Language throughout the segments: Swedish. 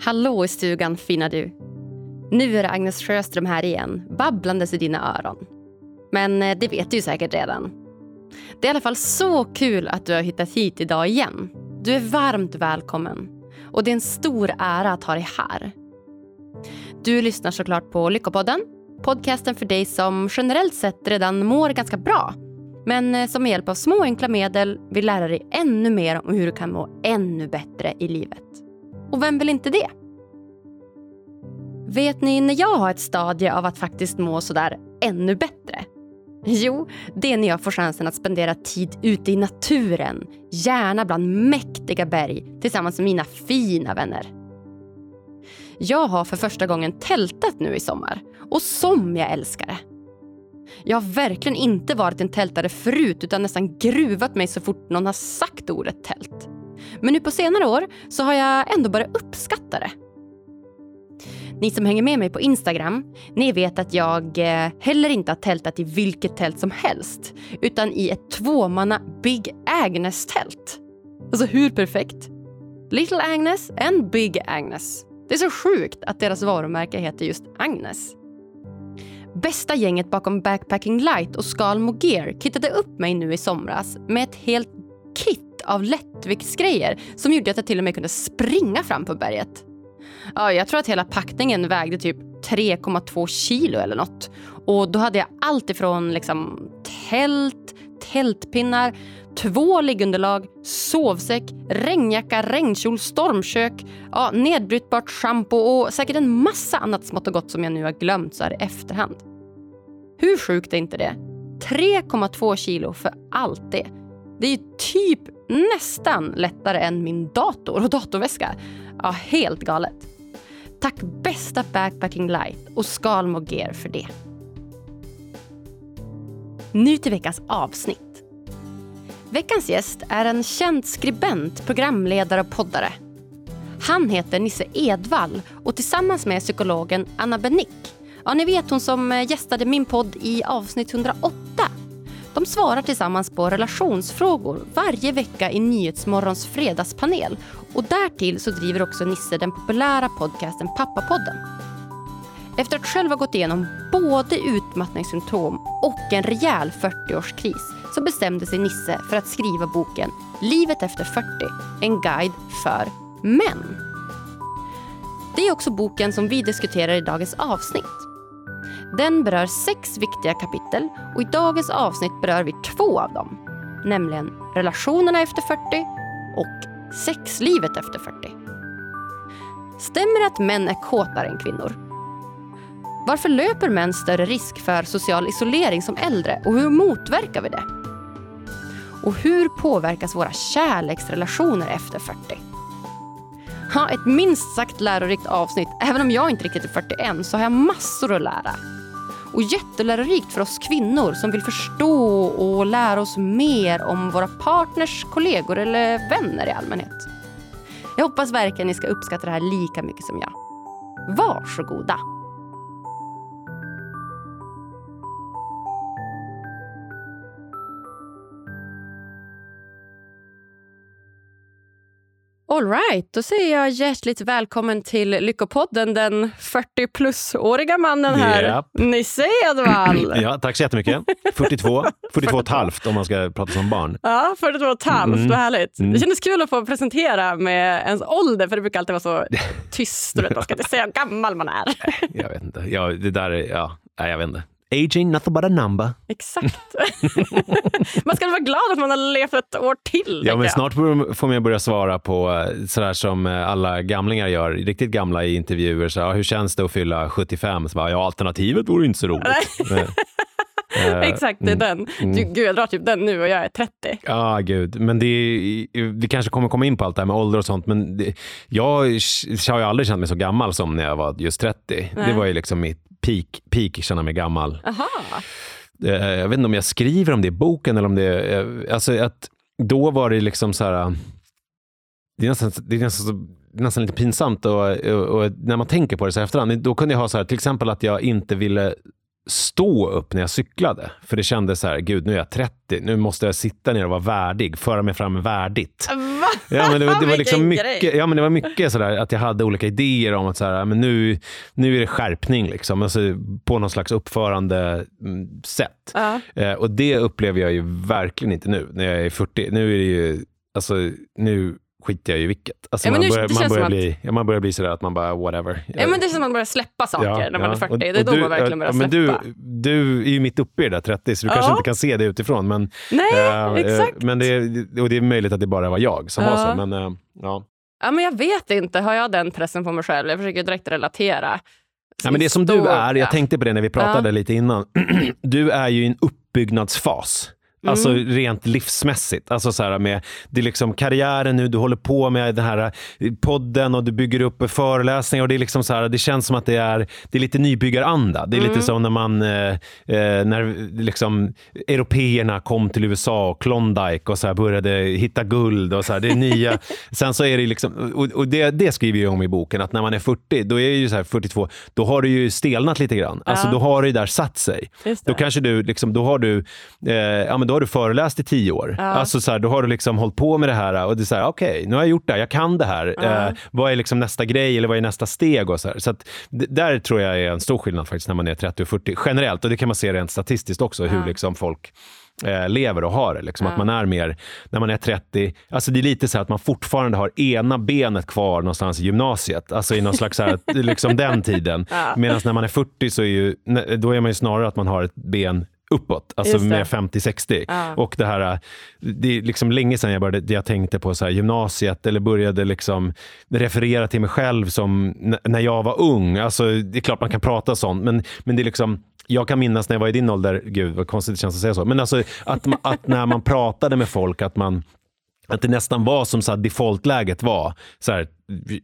Hallå i stugan fina du. Nu är det Agnes Sjöström här igen, babblandes i dina öron. Men eh, det vet du ju säkert redan. Det är i alla fall så kul att du har hittat hit idag igen. Du är varmt välkommen. Och det är en stor ära att ha dig här. Du lyssnar såklart på Lyckopodden. Podcasten för dig som generellt sett redan mår ganska bra. Men eh, som med hjälp av små enkla medel vill lära dig ännu mer om hur du kan må ännu bättre i livet. Och vem vill inte det? Vet ni när jag har ett stadie av att faktiskt må sådär ännu bättre? Jo, det är när jag får chansen att spendera tid ute i naturen, gärna bland mäktiga berg tillsammans med mina fina vänner. Jag har för första gången tältat nu i sommar och som jag älskar det. Jag har verkligen inte varit en tältare förut utan nästan gruvat mig så fort någon har sagt ordet tält. Men nu på senare år så har jag ändå börjat uppskatta det. Ni som hänger med mig på Instagram, ni vet att jag eh, heller inte har tältat i vilket tält som helst utan i ett tvåmanna Big Agnes-tält. Alltså hur perfekt? Little Agnes and Big Agnes. Det är så sjukt att deras varumärke heter just Agnes. Bästa gänget bakom Backpacking Light och Skalmo Gear kittade upp mig nu i somras med ett helt kit av lättviktsgrejer som gjorde att jag till och med kunde springa fram på berget. Ja, jag tror att hela packningen vägde typ 3,2 kilo eller nåt. Och då hade jag allt ifrån liksom tält, tältpinnar, två liggunderlag, sovsäck, regnjacka, regnkjol, stormkök, ja, nedbrytbart schampo och säkert en massa annat smått och gott som jag nu har glömt så här i efterhand. Hur sjukt är inte det? 3,2 kilo för allt det. Det är ju typ nästan lättare än min dator och datorväska. Ja, helt galet. Tack bästa Backpacking Light och Skalmo Gear för det. Nu till veckans avsnitt. Veckans gäst är en känd skribent, programledare och poddare. Han heter Nisse Edvall och tillsammans med psykologen Anna Benick, ja ni vet hon som eh, gästade min podd i avsnitt 108. De svarar tillsammans på relationsfrågor varje vecka i Nyhetsmorgons fredagspanel och därtill så driver också Nisse den populära podcasten Pappapodden. Efter att själv ha gått igenom både utmattningssymptom och en rejäl 40-årskris så bestämde sig Nisse för att skriva boken Livet efter 40, en guide för män. Det är också boken som vi diskuterar i dagens avsnitt. Den berör sex viktiga kapitel och i dagens avsnitt berör vi två av dem. Nämligen relationerna efter 40 och sexlivet efter 40. Stämmer det att män är kåtare än kvinnor? Varför löper män större risk för social isolering som äldre och hur motverkar vi det? Och hur påverkas våra kärleksrelationer efter 40? Ha ett minst sagt lärorikt avsnitt. Även om jag inte riktigt är 41 så har jag massor att lära. Och jättelärorikt för oss kvinnor som vill förstå och lära oss mer om våra partners, kollegor eller vänner i allmänhet. Jag hoppas verkligen ni ska uppskatta det här lika mycket som jag. Varsågoda! All right, då säger jag hjärtligt välkommen till Lyckopodden, den 40-plus-åriga mannen här, Japp. Nisse Edvall. Ja, tack så jättemycket. 42, 42 och ett halvt om man ska prata som barn. Ja, 42 och ett halvt, Mm. vad härligt. Mm. Det kändes kul att få presentera med ens ålder, för det brukar alltid vara så tyst. Du vet, man ska inte säga hur gammal man är. Jag vet inte. Ja, det där är, ja, nej, jag vet inte. Aging, nothing but a number. Exakt. man ska vara glad att man har levt ett år till. Ja, men jag. snart får man börja svara på eh, sådär som eh, alla gamlingar gör, riktigt gamla i intervjuer. Så, ja, hur känns det att fylla 75? Så bara, ja, alternativet vore inte så roligt. Eh, Exakt, det är den. Du, gud, jag drar typ den nu och jag är 30. Ja, gud. Men det är, vi kanske kommer komma in på allt det här med ålder och sånt, men det, jag har ju aldrig känt mig så gammal som när jag var just 30. Det Nej. var ju liksom mitt peak, peak känna mig gammal. Aha. Eh, Jag vet inte om jag skriver om det i boken eller om det är, alltså att då var det liksom så här, det är nästan, det är nästan, det är nästan lite pinsamt och, och, och när man tänker på det så här efterhand, då kunde jag ha så här, till exempel att jag inte ville stå upp när jag cyklade. För det kändes så här, gud nu är jag 30, nu måste jag sitta ner och vara värdig, föra mig fram värdigt. Ja, men det, var, det var liksom mycket, ja, men det var mycket sådär att jag hade olika idéer om att så här, men nu, nu är det skärpning liksom, alltså, på någon slags uppförande mm, sätt. Eh, och det upplever jag ju verkligen inte nu när jag är 40. Nu är det ju, alltså nu skiter jag i vilket. Alltså, Ja, man, nu- börjar, man, känns bli, ja, man börjar bli sådär att man bara whatever. Ja, men det är som att man börjar släppa saker när man är 40. och- det är då du- man verkligen börjar ja, släppa. men du, du är ju mitt uppe i det där 30 så du Ja. kanske inte kan se det utifrån. Men, Nej, eh, exakt. men det, är- och det är möjligt att det bara var jag som var Ja. så. Men, eh, ja. Ja, men jag vet inte. Har jag den pressen på mig själv? Jag försöker direkt relatera. Ja, men det som du är, jag ja. tänkte på det när vi pratade Ja. lite innan. Du är ju i en uppbyggnadsfas. Alltså Mm. rent livsmässigt. Alltså så här med, det är liksom karriären nu, du håller på med den här eh, podden och du bygger upp föreläsningar. Och det, är liksom så här, det känns som att det är, det är lite nybyggaranda. Det är Mm. lite som när man, eh, eh, när liksom européerna kom till USA och Klondike och så här började hitta guld och så här, det är nya. Sen så är det liksom, och, och det, det skriver jag om i boken, att när man är 40, då är det ju så här 42, då har du ju stelnat lite grann. Alltså Ja. då har det där satt sig. Då kanske du, liksom, då har du, eh, ja men då har du föreläst i tio år. Ja. Alltså så här, då har du liksom hållit på med det här och det är så här, okej, nu har jag gjort det här, jag kan det här. Ja. Eh, vad är liksom nästa grej eller vad är nästa steg? Och så här. så att, där tror jag är en stor skillnad faktiskt när man är 30 och 40. Generellt, och det kan man se rent statistiskt också, hur liksom folk eh, lever och har det. Liksom. Att man är mer, när man är 30, alltså det är lite så att man fortfarande har ena benet kvar någonstans i gymnasiet. Alltså i någon slags, så här, liksom den tiden. Ja. Medan när man är 40 så är ju, då är man ju snarare att man har ett ben uppåt, alltså med 50-60. Ja. Och det här, det är liksom länge sedan jag, började, jag tänkte på så här gymnasiet eller började liksom referera till mig själv som när jag var ung. Alltså, det är klart man kan prata sånt, men, men det är liksom jag kan minnas när jag var i din ålder, gud vad konstigt det känns att säga så, men alltså att, att när man pratade med folk att man att det nästan var som så här defaultläget var så här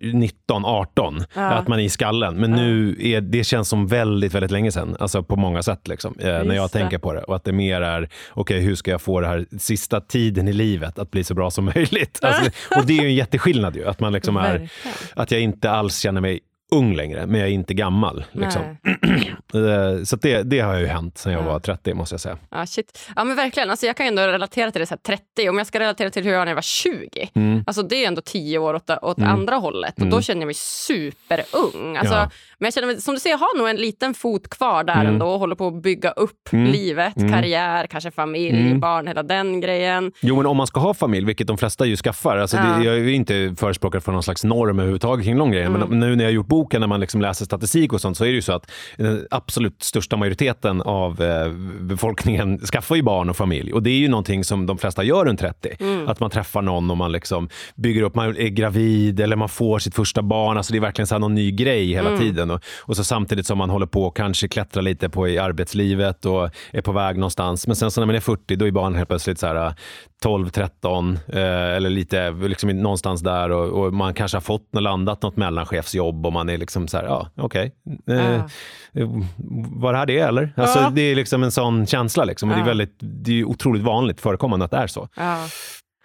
19, 18, Ja. att man är i skallen. Men nu är det känns som väldigt, väldigt länge sedan, alltså på många sätt liksom, eh, när jag det. tänker på det. Och att det mer är, okej hur ska jag få det här sista tiden i livet att bli så bra som möjligt? Alltså, och det är ju en jätteskillnad ju, att man liksom är, Verkligen. att jag inte alls känner mig ung längre, men jag är inte gammal. Liksom. Eh, Så det, det har ju hänt sedan jag Ja. var 30 måste jag säga. Ja, shit. Ja, men verkligen. Alltså, jag kan ju ändå relatera till det så här 30. Om jag ska relatera till hur jag var när jag var 20. Mm. Alltså, det är ändå tio år åt, åt Mm. andra hållet. Och Mm. Då känner jag mig superung. Alltså, Ja. Men jag känner mig, som du ser, jag har nog en liten fot kvar där Mm. ändå och håller på att bygga upp Mm. livet, Mm. karriär, kanske familj, Mm. barn, hela den grejen. Jo, men om man ska ha familj, vilket de flesta ju skaffar. Alltså Ja. det, jag är ju inte förespråkare för någon slags norm överhuvudtaget kring de grejerna. Mm. Men nu när jag har gjort boken, när man liksom läser statistik och sånt, så är det ju så att den absolut största majoriteten av eh, befolkningen skaffar ju barn och familj. Och det är ju någonting som de flesta gör runt 30. Mm. Att man träffar någon och man liksom bygger upp, man är gravid eller man får sitt första barn. Alltså det är verkligen så någon ny grej hela Mm. tiden. Och, och så samtidigt som man håller på och kanske klättrar lite på i arbetslivet och är på väg någonstans. Men sen så när man är 40, då är barnen helt plötsligt så här 12, 13 eh, eller lite liksom någonstans där och, och man kanske har fått och landat något mellanchefsjobb och man är liksom så här, ja okej. Eh, Ja. eh, Var det här det eller? Alltså, Ja. Det är liksom en sån känsla. Liksom. Och det, är Ja. väldigt, det är otroligt vanligt förekommande att det är så. Ja.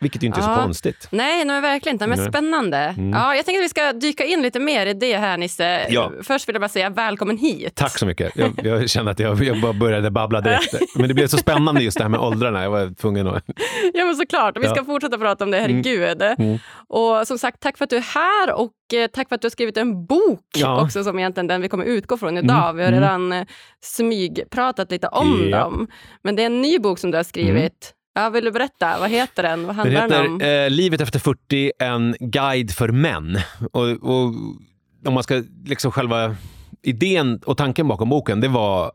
Vilket ju inte är så Ja. konstigt. Nej, nej, verkligen inte. Men spännande. Mm. Ja, jag tänker att vi ska dyka in lite mer i det här, Nisse. Ja. Först vill jag bara säga välkommen hit. Tack så mycket. Jag, jag kände att jag, jag bara började babbla direkt. Men det blev så spännande just det här med åldrarna. Jag var tvungen att... Ja, men såklart. Vi ska Ja. fortsätta prata om det, herregud. Mm. Och som sagt, tack för att du är här och eh, tack för att du har skrivit en bok Ja. också som egentligen den vi kommer utgå från idag. Mm. Vi har Mm. redan eh, smygpratat lite om dem. Men det är en ny bok som du har skrivit. Ja, vill du berätta? Vad heter den? Vad handlar Den heter, den om? heter eh, Livet efter 40, en guide för män. Och, och om man ska liksom själva idén och tanken bakom boken, det var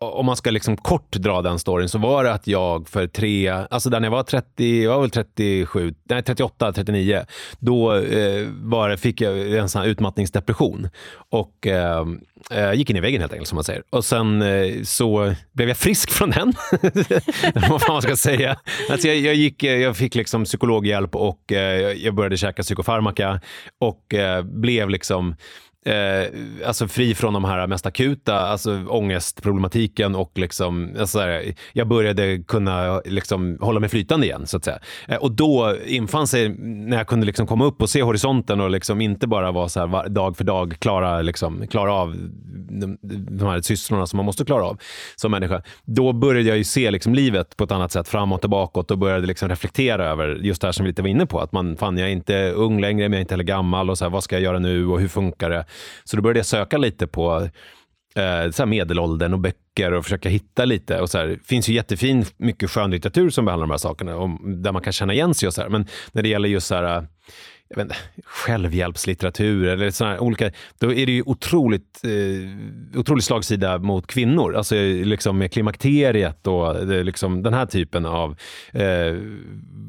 om man ska liksom kort dra den storyn så var det att jag för tre, alltså där när jag var 30, jag var väl 37, nej 38, 39, då eh, var, det- fick jag en sån här utmattningsdepression och eh, eh, gick in i väggen helt enkelt som man säger. Och sen eh, så blev jag frisk från den, vad fan man ska säga. Alltså jag, jag, gick, eh, jag fick liksom psykologhjälp och eh, jag började käka psykofarmaka och eh, blev liksom eh, alltså fri från de här mest akuta, alltså ångestproblematiken och liksom, alltså här, jag började kunna liksom hålla mig flytande igen så att säga. Eh, och då infann sig när jag kunde liksom komma upp och se horisonten och liksom inte bara vara så här dag för dag klara, liksom, klara av de, de här sysslorna som man måste klara av som människa. Då började jag ju se liksom livet på ett annat sätt framåt och bakåt och började liksom reflektera över just det här som vi lite var inne på. Att man, fan jag är inte ung längre men jag är inte heller gammal och så här, vad ska jag göra nu och hur funkar det? Så då började jag söka lite på eh, så medelåldern och böcker och försöka hitta lite. Och så här, det finns ju jättefin mycket skönlitteratur som behandlar de här sakerna och där man kan känna igen sig. Och så här. Men när det gäller just så här, jag vet inte, självhjälpslitteratur eller såna olika, då är det ju otroligt, eh, otroligt slagsida mot kvinnor. Alltså liksom med klimakteriet och det, liksom den här typen av eh,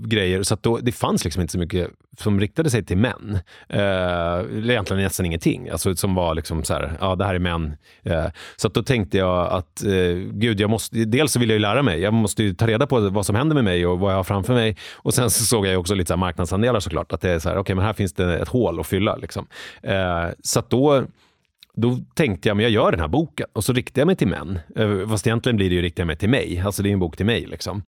grejer. Så då, det fanns liksom inte så mycket som riktade sig till män. Eh, egentligen nästan ingenting. Alltså som var liksom så här, ja det här är män. Eh, så då tänkte jag att, eh, gud, jag måste, dels så vill jag ju lära mig. Jag måste ju ta reda på vad som händer med mig och vad jag har framför mig. Och sen så såg jag också lite så här marknadsandelar såklart. Att det är så här, okay, men här finns det ett hål att fylla. Liksom. Eh, så då då tänkte jag, men jag gör den här boken. Och så riktar jag mig till män. Eh, fast egentligen blir det ju riktar jag mig till mig. Alltså det är en bok till mig. Liksom.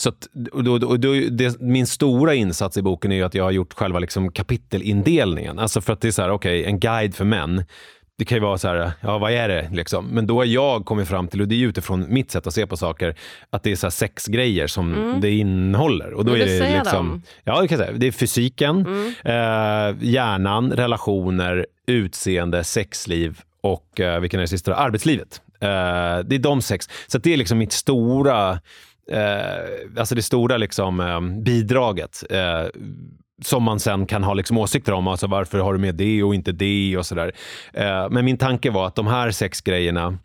Så att, då, då, då, det, min stora insats i boken är att jag har gjort själva liksom kapitelindelningen. Alltså för att det är så här, okej, okay, en guide för män. Det kan ju vara så här, ja vad är det liksom? Men då har jag kommit fram till, och det är utifrån mitt sätt att se på saker, att det är så här sex grejer som mm. det innehåller. Och då Vill är det säga liksom, dem? Ja, det kan jag säga. Det är fysiken, Mm. eh, hjärnan, relationer, utseende, sexliv och eh, vilken är det sista? Arbetslivet. Eh, det är de sex. Så det är liksom mitt stora eh, alltså det stora liksom, eh, bidraget eh, som man sen kan ha liksom åsikter om. Alltså varför har du med det och inte det och sådär. Eh, men min tanke var att de här sex grejerna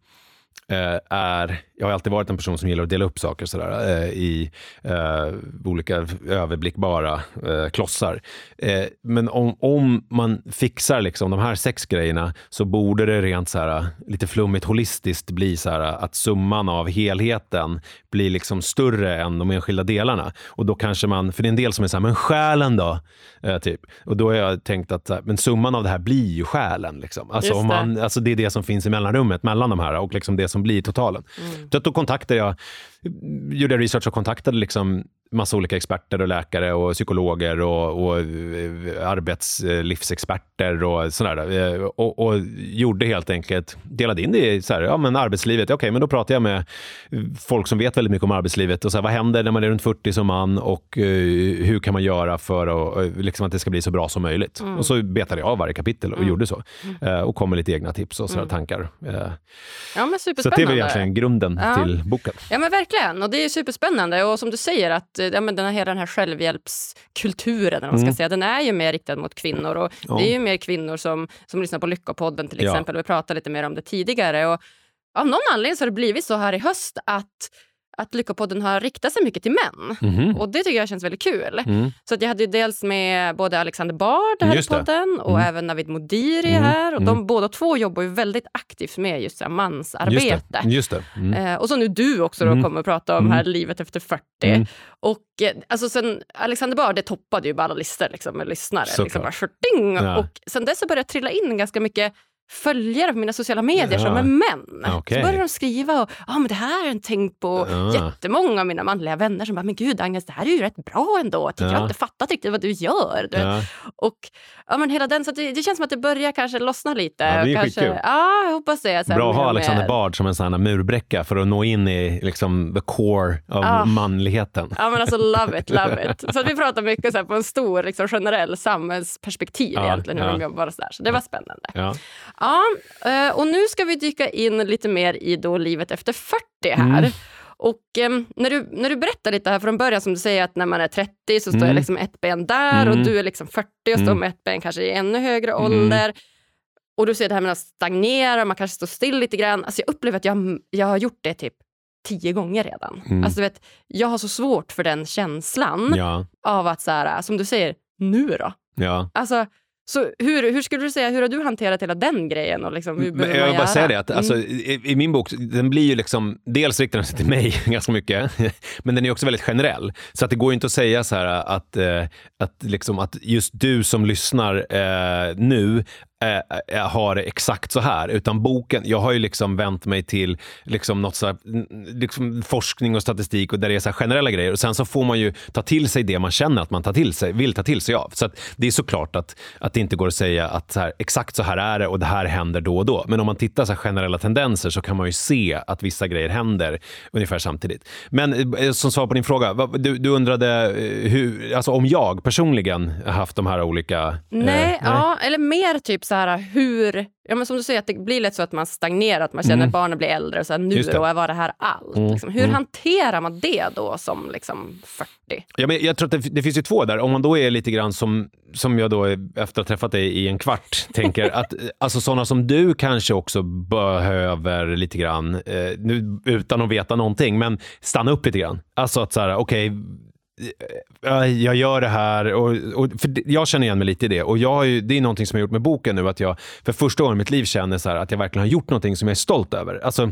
eh, är, jag har alltid varit en person som gillar att dela upp saker sådär, eh, i eh, olika överblickbara eh, klossar. Eh, men om, om man fixar liksom de här sex grejerna så borde det rent såhär, lite flummigt holistiskt bli så här att summan av helheten blir liksom större än de enskilda delarna. Och då kanske man, för det är en del som är så här, men själen då? Eh, typ. Och då har jag tänkt att men summan av det här blir ju själen. Liksom. Alltså, Just om det. man, alltså det är det som finns i mellanrummet mellan de här och liksom det som blir totalen. Mm. Så att då kontaktade jag, gjorde jag research och kontaktade liksom massa olika experter och läkare och psykologer och, och eh, arbetslivsexperter och sådär. Eh, Och, och gjorde helt enkelt, delade in det i så här, ja, men arbetslivet. Okej, men då pratar jag med folk som vet väldigt mycket om arbetslivet och så här, vad händer när man är runt 40 som man och eh, hur kan man göra för att, liksom att det ska bli så bra som möjligt. Mm. Och så betade jag av varje kapitel och Mm. gjorde så. Eh, och kom med lite egna tips och sådär, Mm. tankar. Ja, men så att det superspännande. är väl egentligen grunden Ja. till boken. Ja men verkligen, och det är superspännande. Och som du säger, att ja, men den här, hela den här självhjälpskulturen, eller man ska Mm. säga, den är ju mer riktad mot kvinnor. Och Ja. Det är ju mer kvinnor som, som lyssnar på Lyckopodden till Ja. exempel. Vi pratade lite mer om det tidigare. Och av någon anledning så har det blivit så här i höst att, att Lyckopodden har riktat sig mycket till män. Mhm. Och det tycker jag känns väldigt kul. Mm. Så att jag hade ju dels med både Alexander Bard här Just i det. podden och Mm. även Navid Modiri Mm. här. Och de Mm. båda två jobbar ju väldigt aktivt med just så här Just mansarbete. det. Just det. Mm. Eh, och så nu du också då Mm. kommer att prata om Mm. här livet efter 40. Mm. Och eh, alltså sen Alexander Bard, det toppade ju på alla listor liksom, med lyssnare. Såklart. Liksom, bara! Ja. Och sen dess så började jag trilla in ganska mycket följare på mina sociala medier som är män. Okej. Så började de skriva och ah, men det här har jag tänkt på. Ja. Jättemånga av mina manliga vänner som bara, men gud Agnes, det här är ju rätt bra ändå. Jag, tycker jag Ja. har inte fattat riktigt vad du gör. Du. Och ja, men hela den, så det, det känns som att det börjar kanske lossna lite. Ja, det är kanske, skitkul. Ja, jag hoppas det. Bra att ha Alexander. Bard som en sån här murbräcka för att nå in i liksom, the core av Ah. manligheten. Ja men alltså love it, love it. Så att vi pratar mycket så här, på en stor liksom, generell samhällsperspektiv Ja, egentligen. Hur ja. de jobbar så, där. så det var spännande. Ja. Ja, eh, och nu ska vi dyka in lite mer i då livet efter 40 här. Mm. Och em, när, du, när du berättar lite här från början, som du säger att när man är 30 så står Mm. jag liksom ett ben där och Mm. du är liksom 40 och står Mm. med ett ben kanske i ännu högre Mm. ålder. Och du säger det här med att stagnera, man kanske står still lite grann. Alltså jag upplever att jag, jag har gjort det typ tio gånger redan. Mm. Alltså du vet, jag har så svårt för den känslan Ja. av att så här, som du säger, nu då? Ja. Alltså, så hur, hur skulle du säga, hur har du hanterat hela den grejen? Och liksom, hur Men jag vill bara göra? säga det, att Mm. alltså, i, i min bok, den blir ju liksom, dels riktar den sig till mig ganska mycket, men den är också väldigt generell. Så att det går ju inte att säga så här att, eh, att, liksom, att just du som lyssnar eh, nu eh, eh, har det exakt så här. Utan boken, jag har ju liksom vänt mig till liksom något så här, liksom forskning och statistik och där det är så generella grejer. Och Sen så får man ju ta till sig det man känner att man tar till sig, vill ta till sig av. Så det är såklart att, att det inte går att säga att så här, exakt så här är det och det här händer då och då. Men om man tittar på generella tendenser så kan man ju se att vissa grejer händer ungefär samtidigt. Men eh, som svar på din fråga, du, du undrade hur, alltså om jag personligen haft de här olika... Nej, eh, ja, eller mer typ så här hur... Ja, men som du säger, att det blir lätt så att man stagnerar, att man känner mm. att barnen blir äldre. Och så här, nu då, var det här allt? Mm. Liksom. Hur mm. hanterar man det då som liksom 40? Ja, men jag tror att det, det, finns ju två där. Om man då är lite grann som, som jag då efter att ha träffat dig i en kvart tänker att alltså sådana som du kanske också behöver lite grann, eh, nu, utan att veta någonting, men stanna upp lite grann. Alltså att så här, okej, okay, jag gör det här. Och, och, för jag känner igen mig lite i det. Och jag ju, det är någonting som jag har gjort med boken nu, att jag för första gången i mitt liv känner så att jag verkligen har gjort någonting som jag är stolt över. Alltså,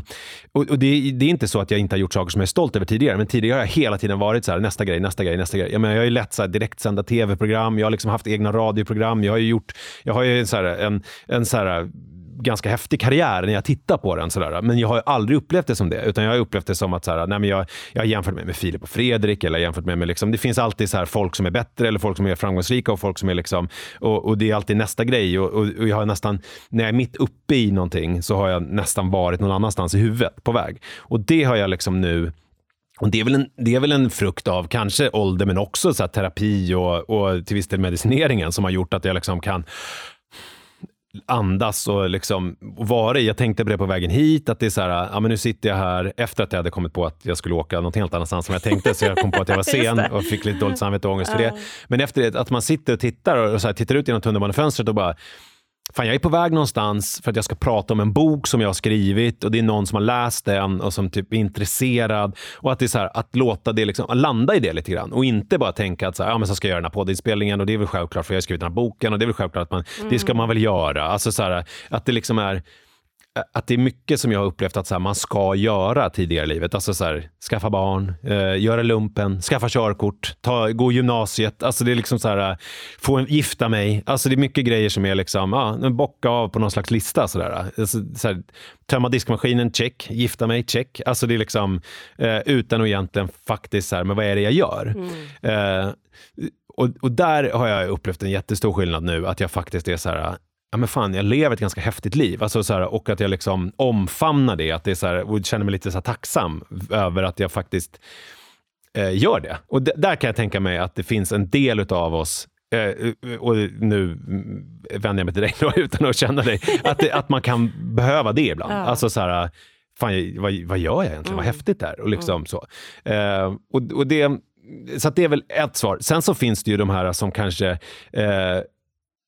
och, och det, det, är inte så att jag inte har gjort saker som jag är stolt över tidigare, men tidigare har jag hela tiden varit så här, nästa grej, nästa grej, nästa grej. Jag, menar, jag har ju lett så här, direktsända tv-program, jag har liksom haft egna radioprogram, jag har ju gjort, jag har ju så här, en, en så här, ganska häftig karriär när jag tittar på den. Sådär. Men jag har aldrig upplevt det som det, utan jag har upplevt det som att sådär, nej, men jag, jag har jämfört mig med Filip och Fredrik, eller jämfört mig med liksom, det finns alltid så folk som är bättre eller folk som är framgångsrika och folk som är liksom, och, och det är alltid nästa grej. Och, och, och, jag har nästan, när jag är mitt uppe i någonting så har jag nästan varit någon annanstans i huvudet på väg. Och det har jag liksom nu och det, är väl en, det är väl en frukt av kanske ålder, men också så terapi och, och till viss del medicineringen som har gjort att jag liksom kan andas och liksom vara i. Jag tänkte på det på vägen hit, att det är så här, ja men nu sitter jag här efter att jag hade kommit på att jag skulle åka något helt annanstans som jag tänkte, så jag kom på att jag var sen och fick lite dåligt samvete och ångest för det. Men efter det, att man sitter och tittar och så här, tittar ut genom tunnelbanefönstret och bara Fan, jag är på väg någonstans för att jag ska prata om en bok som jag har skrivit och det är någon som har läst den och som typ är intresserad. Och att det är så här, att låta det liksom, att landa i det lite grann och inte bara tänka att så, här, ja, men så ska jag göra den här poddinspelningen och det är väl självklart för jag har skrivit den här boken och det är väl självklart att man, mm. det ska man väl göra. Alltså så här, att det liksom är att det är mycket som jag har upplevt att så här, man ska göra tidigare i livet. Alltså så här, skaffa barn, eh, göra lumpen, skaffa körkort, ta, gå gymnasiet. Alltså det är liksom så här, få en, gifta mig. Alltså det är mycket grejer som är liksom, ah, bocka av på någon slags lista. Så där. Alltså, så här, tömma diskmaskinen, check. Gifta mig, check. Alltså det är liksom eh, utan att egentligen faktiskt, så här, men vad är det jag gör? Mm. Eh, och, och där har jag upplevt en jättestor skillnad nu, att jag faktiskt är så här, ja men fan, jag lever ett ganska häftigt liv. Alltså så här, och att jag liksom omfamnar det, att det är så här, och känner mig lite så tacksam över att jag faktiskt eh, gör det. Och där kan jag tänka mig att det finns en del av oss eh, och nu vänder jag mig till dig då, utan att känna dig, att, det, att man kan behöva det ibland. Ja. Alltså så här, fan, vad, vad gör jag egentligen? Mm. Vad häftigt det är. Och liksom mm. så. Eh, och, och det, så det är väl ett svar. Sen så finns det ju de här som kanske eh,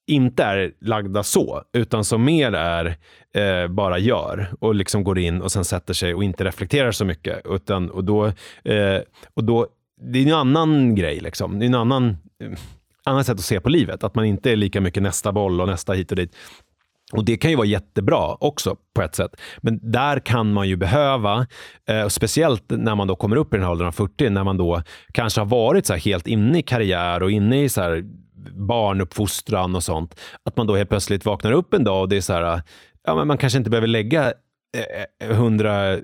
inte är lagda så, utan som mer är eh, bara gör och liksom går in och sen sätter sig och inte reflekterar så mycket. Utan, och då, eh, och då, det är en annan grej. Liksom. Det är en annan, eh, annan sätt att se på livet. Att man inte är lika mycket nästa boll och nästa hit och dit. Och Det kan ju vara jättebra också på ett sätt. Men där kan man ju behöva, eh, speciellt när man då kommer upp i den här åldern av 40, när man då kanske har varit så helt inne i karriär och inne i så här barnuppfostran och sånt. Att man då helt plötsligt vaknar upp en dag och det är så här, ja, men man kanske inte behöver lägga eh, eh, 100 eh,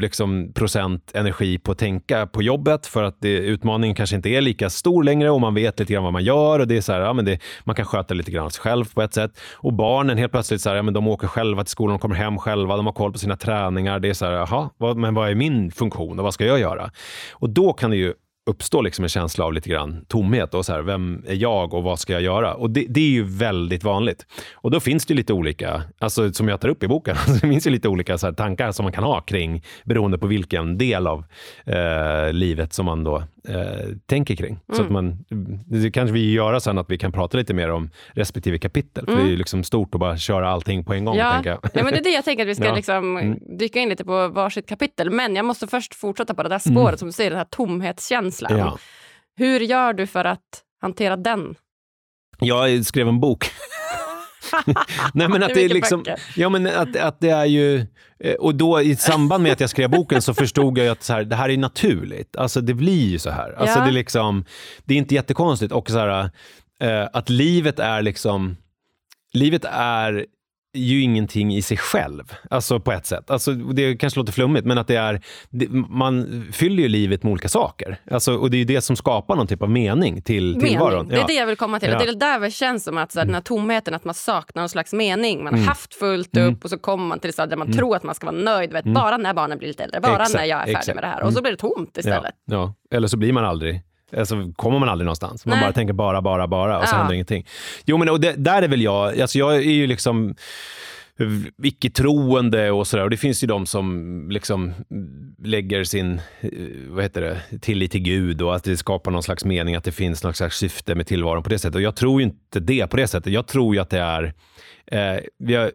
liksom, procent energi på att tänka på jobbet för att det, utmaningen kanske inte är lika stor längre och man vet lite grann vad man gör och det är så här, ja, men det, man kan sköta lite grann sig själv på ett sätt. Och barnen helt plötsligt så här, ja, men de åker själva till skolan, de kommer hem själva, de har koll på sina träningar. Det är så här, jaha, vad, men vad är min funktion och vad ska jag göra? Och då kan det ju uppstår liksom en känsla av lite grann tomhet. Och så här, vem är jag och vad ska jag göra? Och det, det, är ju väldigt vanligt. Och då finns det lite olika, alltså som jag tar upp i boken, alltså det finns ju lite olika så tankar som man kan ha kring beroende på vilken del av eh, livet som man då eh, tänker kring. Mm. Så att man, det kanske vi gör sen att vi kan prata lite mer om respektive kapitel. För mm. det är ju liksom stort att bara köra allting på en gång. Ja, tänker jag. ja men det är det jag tänker att vi ska ja. liksom mm. dyka in lite på varsitt kapitel. Men jag måste först fortsätta på det där spåret mm. som du säger, den här tomhetskänslan. Ja. Hur gör du för att hantera den? Jag skrev en bok. Nej, men att det är liksom, ja, men att, att det är ju, eh, och då i samband med att jag skrev boken så förstod jag att så här, det här är naturligt. Alltså det blir ju så här. Alltså, ja. det, är liksom, det är inte jättekonstigt. Och så här, eh, att livet är liksom livet är ju ingenting i sig själv, alltså på ett sätt. Alltså, det kanske låter flummigt, men att det är, det, man fyller ju livet med olika saker. Alltså, och det är ju det som skapar någon typ av mening till Mening. tillvaron. Det är det jag vill komma till. Ja. Det är där det känns som att så här, den här tomheten, att man saknar någon slags mening. Man har Mm. haft fullt upp och så kommer man till det stadiet där man tror att man ska vara nöjd. Vet, Bara när barnen blir lite äldre, bara Mm. Exakt, när jag är färdig exakt. med det här. Och så blir det tomt istället. Ja, ja. Eller så blir man aldrig Alltså kommer man aldrig någonstans. Man Nej. bara tänker bara, bara, bara och så Ja. händer ingenting. Jo men och det, där är väl jag, alltså jag är ju liksom icke-troende och sådär. Och det finns ju de som liksom lägger sin eh, vad heter det, tillit till Gud och att det skapar någon slags mening, att det finns någon slags syfte med tillvaron på det sättet. Och jag tror ju inte det på det sättet. Jag tror ju att det är Eh, jag eh,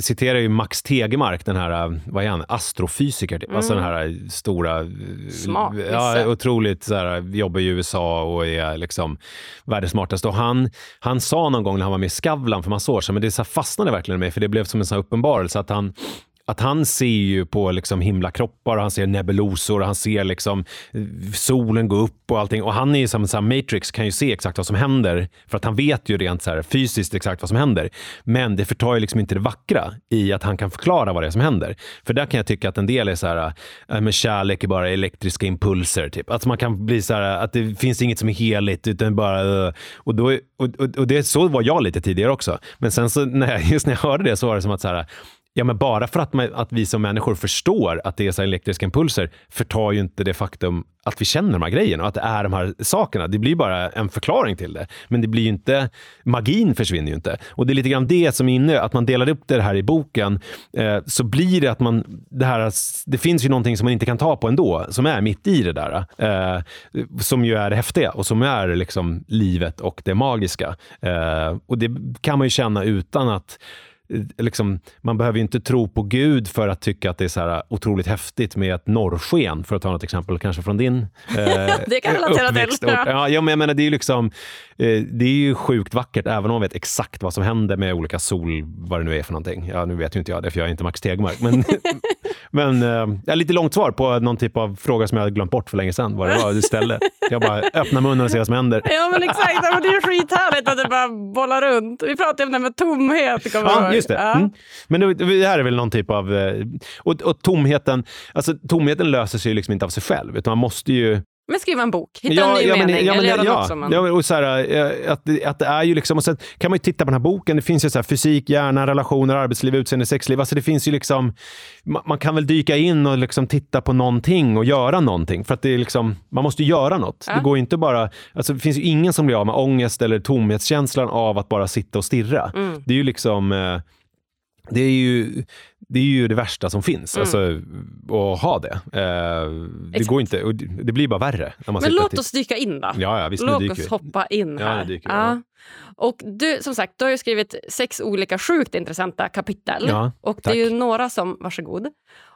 citerar ju Max Tegemark, den här, eh, vad är han, astrofysiker, typ. alltså den här eh, stora, Smart, ja, otroligt så här, jobbar i USA och är liksom världens smartaste. Och han, han sa någon gång när han var med i Skavlan för massa år sedan, men det så här fastnade verkligen med mig, för det blev som en sån här uppenbarelse, att han att han ser ju på liksom himlakroppar han ser nebulosor han ser liksom eh, solen gå upp och allting. Och han är ju som en sån här Matrix, kan ju se exakt vad som händer för att han vet ju rent så här fysiskt exakt vad som händer. Men det förtar ju liksom inte det vackra i att han kan förklara vad det är som händer. För där kan jag tycka att en del är så här, äh, men kärlek är bara elektriska impulser. Typ. Att man kan bli så här, att det finns inget som är heligt utan bara... Eh. Och, då, och, och, och det, så var jag lite tidigare också. Men sen så när jag, just när jag hörde det så var det som att så här, Ja, men bara för att, man, att vi som människor förstår att det är så här elektriska impulser förtar ju inte det faktum att vi känner de här grejerna och att det är de här sakerna. Det blir bara en förklaring till det. Men det blir ju inte, magin försvinner ju inte. Och det är lite grann det som är inne, att man delar upp det här i boken, eh, så blir det att man, det här, det finns ju någonting som man inte kan ta på ändå, som är mitt i det där. Eh, som ju är det häftiga och som är liksom livet och det magiska. Eh, och det kan man ju känna utan att Liksom, man behöver ju inte tro på Gud för att tycka att det är så här otroligt häftigt med ett norrsken, för att ta något exempel kanske från din eh, Det kan relatera till. Ja, ja, men jag menar, det är liksom, eh, det är ju sjukt vackert, även om man vet exakt vad som händer med olika sol, vad det nu är för någonting. Ja, nu vet ju inte jag det, för jag är inte Max Tegmark. Men, men eh, lite långt svar på någon typ av fråga som jag hade glömt bort för länge sedan, vad det var du ställde. Jag bara öppnar munnen och ser vad som händer. Ja men exakt, men det är ju skithärligt att det bara bollar runt. Vi pratade om det här med tomhet. Ja, just det. Ja. Mm. Men det, det här är väl någon typ av... eh, Och, och tomheten, alltså tomheten löser sig ju liksom inte av sig själv, utan man måste ju Men skriva en bok, hitta en ny men- mening ja, men eller det- göra ja, något som man... Ja, men och så här, att, det- att det är ju liksom, och sen kan man ju titta på den här boken, det finns ju så här fysik, hjärna, relationer, arbetsliv, utseende, sexliv. Alltså det finns ju liksom, man, man kan väl dyka in och liksom titta på någonting och göra någonting. För att det är liksom, man måste ju göra något. Ja. Det går inte bara, alltså det finns ju ingen som blir av med ångest eller tomhetskänslan av att bara sitta och stirra. Mm. Det är ju liksom, eh, det är ju, det är ju det värsta som finns, Mm. alltså, att ha det. Eh, det går inte, och det, blir bara värre. När man Men låt till- oss dyka in då. Ja, ja visst, Låt oss vi. hoppa in här. dyker ja. Och du, som sagt, du har skrivit sex olika sjukt intressanta kapitel. Ja, och det är några som, varsågod.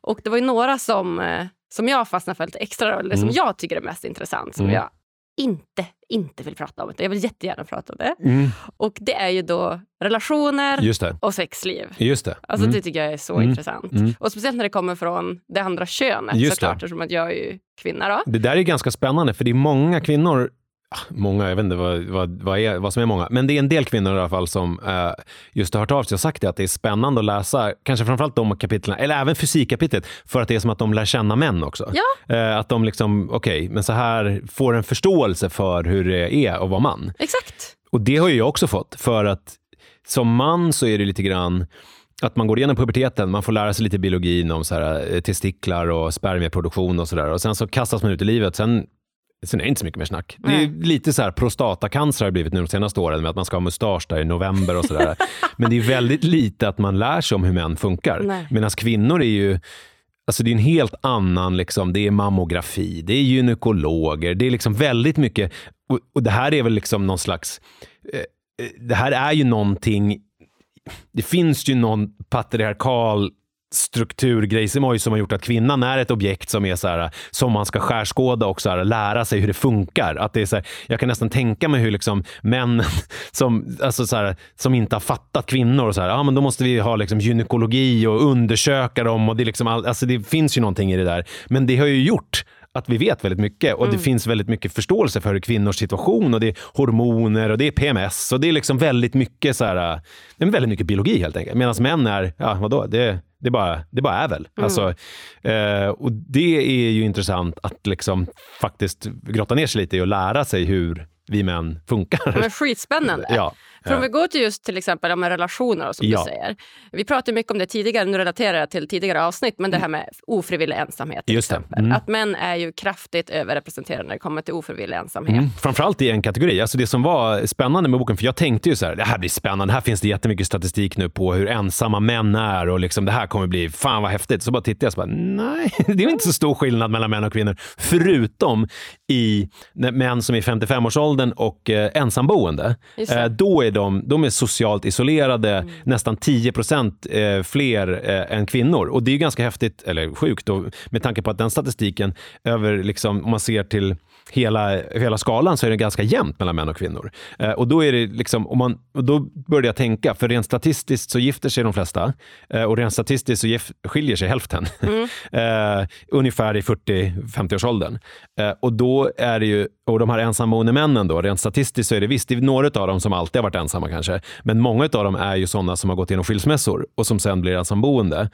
Och det var ju några som, eh, som jag fastnade för lite extra, eller som Mm. jag tycker är mest intressant, som Mm. jag inte, inte vill prata om. Jag vill jättegärna prata om det. Mm, Och det är ju då relationer det. och sexliv. Just det. Alltså Mm. Det tycker jag är så Mm. intressant. Mm. Och speciellt när det kommer från det andra könet Just såklart, det. eftersom att jag är ju kvinna. Då. Det där är ganska spännande, för det är många kvinnor Många, jag vet inte vad, vad, vad, är, vad som är många, men det är en del kvinnor i alla fall som eh, just har hört av sig och sagt det, att det är spännande att läsa, kanske framförallt de kapitlen, eller även fysikkapitlet, för att det är som att de lär känna män också. Ja. Eh, att de liksom, okej, men så här får en förståelse för hur det är att vara man. Exakt. Och det har ju jag också fått, för att som man så är det lite grann att man går igenom puberteten, man får lära sig lite biologin om så här, eh, testiklar och spermieproduktion och sådär. Och sen så kastas man ut i livet. Sen, sen är det inte så mycket mer snack. Det är Nej. lite så här, prostatacancer har det blivit nu de senaste åren med att man ska ha mustasch där i november och sådär. Men det är väldigt lite att man lär sig om hur män funkar. Medan kvinnor är ju Alltså det är en helt annan, liksom, det är mammografi, det är gynekologer, det är liksom väldigt mycket, och, och det här är väl liksom någon slags, eh, eh, det här är ju någonting, det finns ju någon patriarkal strukturgrejsimoj som har gjort att kvinnan är ett objekt som är så här, som man ska skärskåda och så här, lära sig hur det funkar. Att det är så här, jag kan nästan tänka mig hur liksom män som, alltså så här, som inte har fattat kvinnor, och så här, ja, men då måste vi ha liksom gynekologi och undersöka dem. Och det, är liksom all, alltså det finns ju någonting i det där. Men det har ju gjort att vi vet väldigt mycket och Mm. det finns väldigt mycket förståelse för kvinnors situation och det är hormoner och det är PMS och det är liksom väldigt mycket så här, det är väldigt mycket biologi helt enkelt. Medan män är, ja vadå, det, det, bara, det bara är väl. Mm. Alltså, eh, och det är ju intressant att liksom faktiskt grotta ner sig lite i och lära sig hur vi män funkar. Men skitspännande. ja. För om vi går till just till exempel med relationer som Ja. du säger. Vi pratade mycket om det tidigare, nu relaterar jag till tidigare avsnitt, men det här med ofrivillig ensamhet till Just exempel. Mm. Att män är ju kraftigt överrepresenterade när det kommer till ofrivillig ensamhet. Mm. Framförallt i en kategori. Alltså det som var spännande med boken, för jag tänkte ju så här, det här blir spännande. Här finns det jättemycket statistik nu på hur ensamma män är och liksom, det här kommer bli, fan vad häftigt. Så bara tittade jag och så bara, nej, det är inte så stor skillnad mellan män och kvinnor. Förutom i män som är i 55-årsåldern och eh, ensamboende. Eh, då är de, de är socialt isolerade, nästan 10 procent eh, fler eh, än kvinnor. Och det är ganska häftigt, eller sjukt, då, med tanke på att den statistiken, över, liksom, om man ser till hela, hela skalan, så är det ganska jämnt mellan män och kvinnor. Eh, och då är det liksom, om man, och då började jag tänka, för rent statistiskt så gifter sig de flesta eh, och rent statistiskt så gif, skiljer sig hälften. eh, ungefär i 40-50-årsåldern. Eh, och då är det ju, och de här ensamboende männen då, rent statistiskt så är det visst, det är några av dem som alltid har varit ensamma kanske, men många av dem är ju sådana som har gått igenom skilsmässor och som sen blir ensamboende.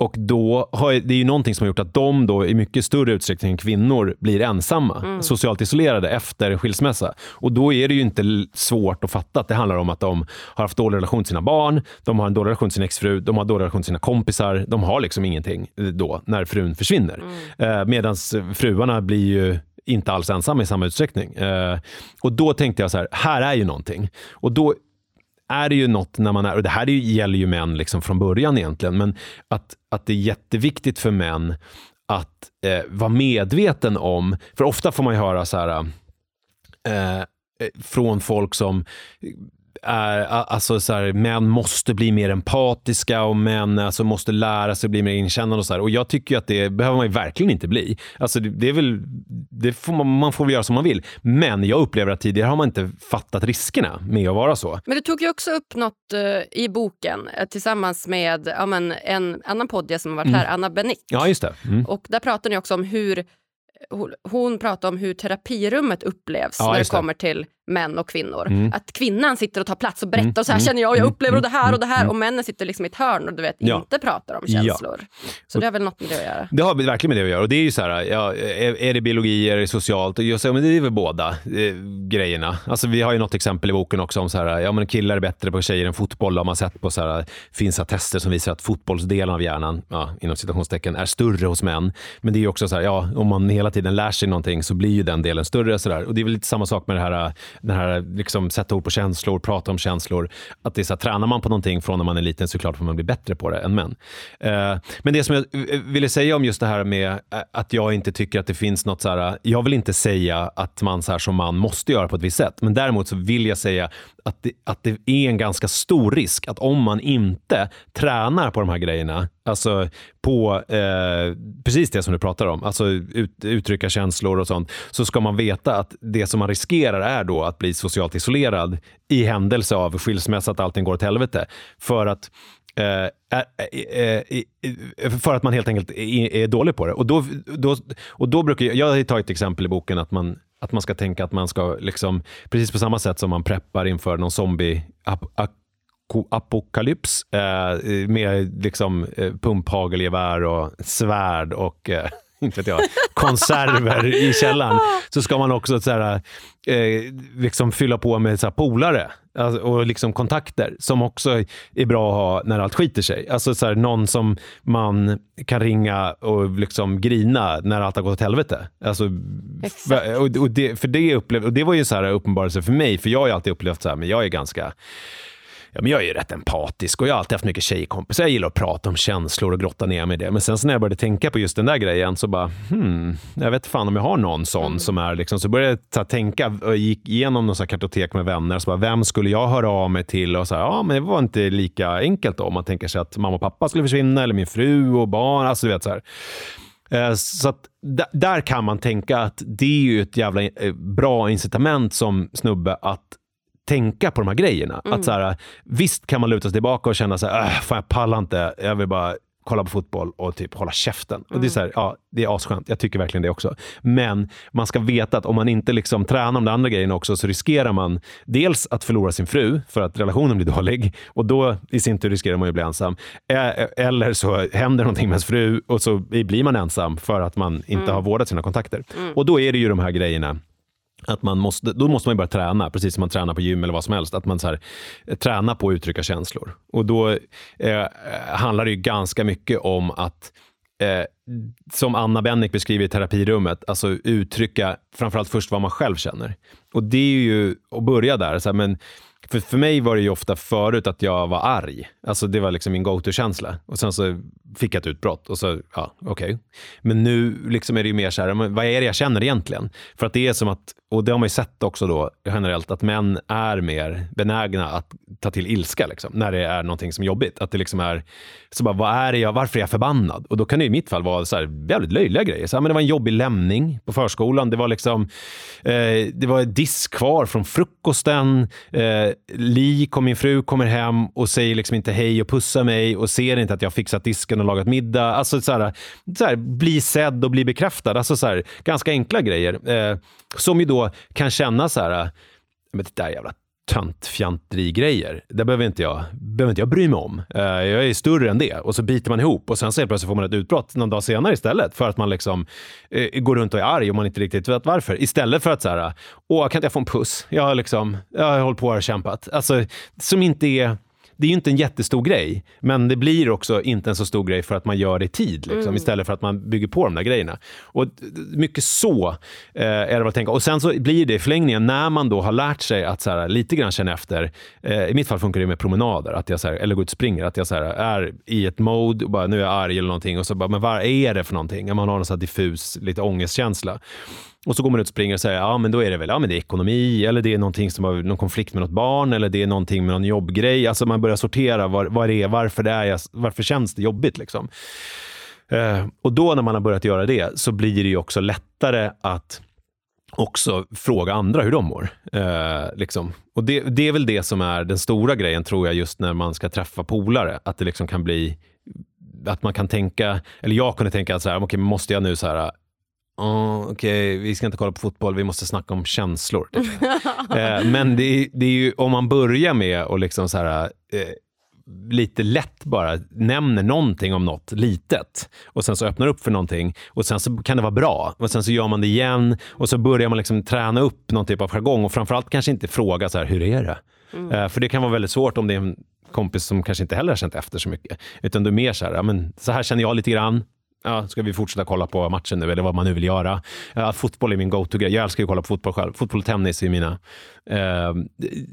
Och då har, det är ju någonting som har gjort att de då i mycket större utsträckning än kvinnor blir ensamma, socialt isolerade efter en skilsmässa. Och då är det ju inte svårt att fatta att det handlar om att de har haft dålig relation till sina barn, de har en dålig relation till sin exfru, de har dålig relation till sina kompisar, de har liksom ingenting eh, då när frun försvinner. Eh, Medan fruarna blir ju inte alls ensamma i samma utsträckning. Eh, och då tänkte jag så här, här är ju någonting. Och då är det ju något när man är, och det här gäller ju män liksom från början egentligen, men att, att det är jätteviktigt för män att eh, vara medveten om, för ofta får man ju höra så här eh, eh från folk som är, alltså så här, män måste bli mer empatiska och män alltså måste lära sig bli mer inkännande. Och, så här. och jag tycker att det behöver man ju verkligen inte bli. Alltså det, det är väl, det får man, man får väl göra som man vill. Men jag upplever att tidigare har man inte fattat riskerna med att vara så. Men du tog ju också upp något eh, i boken eh, tillsammans med ja, men en annan podd som har varit här, Anna Benick. Ja, just det. Mm. Och där pratar ni också om hur hon- hon pratar om hur terapirummet upplevs Ja, när det. kommer till män och kvinnor. Mm. Att kvinnan sitter och tar plats och berättar Mm, och så här mm, känner jag och jag mm, upplever och det här och det här mm, och männen sitter liksom i ett hörn och du vet Ja. inte pratar om Ja. känslor. Så det har väl något med det att göra. Det har verkligen med det att göra. Och det är ju så här, ja, är, är det biologi, är det socialt? Och jag säger, men det är väl båda eh, grejerna. Alltså, vi har ju något exempel i boken också om så här, ja, men killar är bättre på tjejer än fotboll. har man sett på så här, finns det tester som visar att fotbollsdelen av hjärnan, ja, inom citationstecken, är större hos män. Men det är ju också så här, ja, om man hela tiden lär sig någonting så blir ju den delen större. Så där. Och det är väl lite samma sak med det här, den här liksom, sätta ord på känslor, prata om känslor. Att det är så här, tränar man på någonting från när man är liten så är det klart att man blir bättre på det än män. Eh, men det som jag ville säga om just det här med eh, att jag inte tycker att det finns något så här, jag vill inte säga att man så här som man måste göra på ett visst sätt, men däremot så vill jag säga att det, att det är en ganska stor risk att om man inte tränar på de här grejerna, alltså på eh, precis det som du pratar om, alltså ut, uttrycka känslor och sånt, så ska man veta att det som man riskerar är då att bli socialt isolerad i händelse av skilsmässa, att allting går åt helvete. För att eh, eh, eh, för att man helt enkelt är, dålig på det. Och då, då, och då brukar jag, jag har tagit ett exempel i boken att man, att man ska tänka att man ska, liksom, precis på samma sätt som man preppar inför någon zombie apokalyps eh, med liksom, eh, pumphagelgevär och svärd och eh, inte vet jag, konserver i källaren så ska man också så här, eh, liksom fylla på med så här, polare alltså, och liksom kontakter som också är bra att ha när allt skiter sig. Alltså så här, någon som man kan ringa och liksom grina när allt har gått åt helvete. Alltså, och, och det, för det, upplev, och det var ju så här uppenbarelse för mig, för jag har ju alltid upplevt så här, men jag är ganska Ja, men jag är ju rätt empatisk och jag har alltid haft mycket tjejkompisar. Jag gillar att prata om känslor och grotta ner mig i det. Men sen så när jag började tänka på just den där grejen så bara, hmm, jag vet fan om jag har någon sån som är liksom, så började jag tänka och gick igenom någon sån kartotek med vänner. Så bara, vem skulle jag höra av mig till? Och så här, ja, men det var inte lika enkelt då. Om man tänker sig att mamma och pappa skulle försvinna eller min fru och barn. Alltså du vet så här. Eh, Så att där kan man tänka att det är ju ett jävla eh, bra incitament som snubbe att tänka på de här grejerna. Att så här, visst kan man luta sig tillbaka och känna så här, äh, fan jag pallar inte, jag vill bara kolla på fotboll och typ hålla käften. Och det är så här, ja, det är asskönt. Jag tycker verkligen det också. Men man ska veta att om man inte liksom tränar om de andra grejerna också så riskerar man dels att förlora sin fru för att relationen blir dålig och då i sin tur riskerar man att bli ensam. Eller så händer någonting med ens fru och så blir man ensam för att man inte mm. har vårdat sina kontakter. Mm. Och då är det ju de här grejerna att man måste, då måste man börja träna, precis som man tränar på gym eller vad som helst. Att man så här, eh, tränar på att uttrycka känslor. Och då eh, handlar det ju ganska mycket om att eh, som Anna Bennick beskriver i terapirummet, alltså uttrycka framförallt först vad man själv känner. Och det är ju att börja där. Så här, men för, för mig var det ju ofta förut att jag var arg. Alltså det var liksom min go-to-känsla. Och sen så fick jag ett utbrott och så, ja, okej. Okay. Men nu liksom är det ju mer så här, vad är det jag känner egentligen? För att det är som att, och det har man ju sett också då generellt, att män är mer benägna att ta till ilska liksom, när det är någonting som är jobbigt. Att det liksom är, så bara, vad är det jag, varför är jag förbannad? Och då kan det i mitt fall vara så här, väldigt löjliga grejer. Så här, men det var en jobbig lämning på förskolan. Det var liksom, eh, det var disk kvar från frukosten. Eh, Li, kom, min fru, kommer hem och säger liksom inte hej och pussar mig och ser inte att jag fixat disken och lagat middag. Alltså så här, så här, bli sedd och bli bekräftad. Alltså så här, ganska enkla grejer. Eh, som ju då kan kännas så här, men det där jävla töntfjanteri-grejer. Det behöver inte, jag, behöver inte jag bry mig om. Eh, jag är större än det. Och så biter man ihop och sen så plötsligt får man ett utbrott någon dag senare istället. För att man liksom eh, går runt och är arg och man inte riktigt vet varför. Istället för att så här, åh, kan inte jag få en puss? Jag har, liksom, jag har hållit på och kämpat. Alltså, som inte är det är ju inte en jättestor grej, men det blir också inte en så stor grej för att man gör det i tid, liksom, mm. istället för att man bygger på de där grejerna. Och mycket så eh, är det att tänka. Och sen så blir det i förlängningen, när man då har lärt sig att så här, lite grann känna efter, eh, i mitt fall funkar det med promenader, att jag så här, eller går ut och springer, att jag så här, är i ett mode, och bara, nu är jag arg eller någonting, och så bara, men vad är det för någonting? Man har en så diffus, lite ångestkänsla. Och så går man ut och springer och säger, ja men då är det väl ja, men det är ekonomi, eller det är någonting som har någon konflikt med något barn, eller det är någonting med någon jobbgrej. Alltså man börjar sortera var, var det är, varför, det är, varför känns det jobbigt liksom. Eh, och då när man har börjat göra det så blir det ju också lättare att också fråga andra hur de mår. Eh, liksom. Och det, det, är väl det som är den stora grejen, tror jag, just när man ska träffa polare. Att det liksom kan bli att man kan tänka, eller jag kunde tänka att så här, okay, måste jag nu så här, oh, okej, okay, vi ska inte kolla på fotboll, vi måste snacka om känslor. eh, men det är, det är ju, om man börjar med att liksom så här, eh, lite lätt bara nämner någonting om något litet och sen så öppnar upp för någonting och sen så kan det vara bra och sen så gör man det igen och så börjar man liksom träna upp någon typ av jargong och framförallt kanske inte fråga så här, hur är det? Mm. Eh, för det kan vara väldigt svårt om det är en kompis som kanske inte heller har känt efter så mycket. Utan du är mer så här, ja, men så här känner jag lite grann ja, ska vi fortsätta kolla på matchen nu eller vad man nu vill göra. Ja, fotboll är min go-to-grej. Jag älskar att kolla på fotboll själv. Fotboll och tennis är mina. Eh,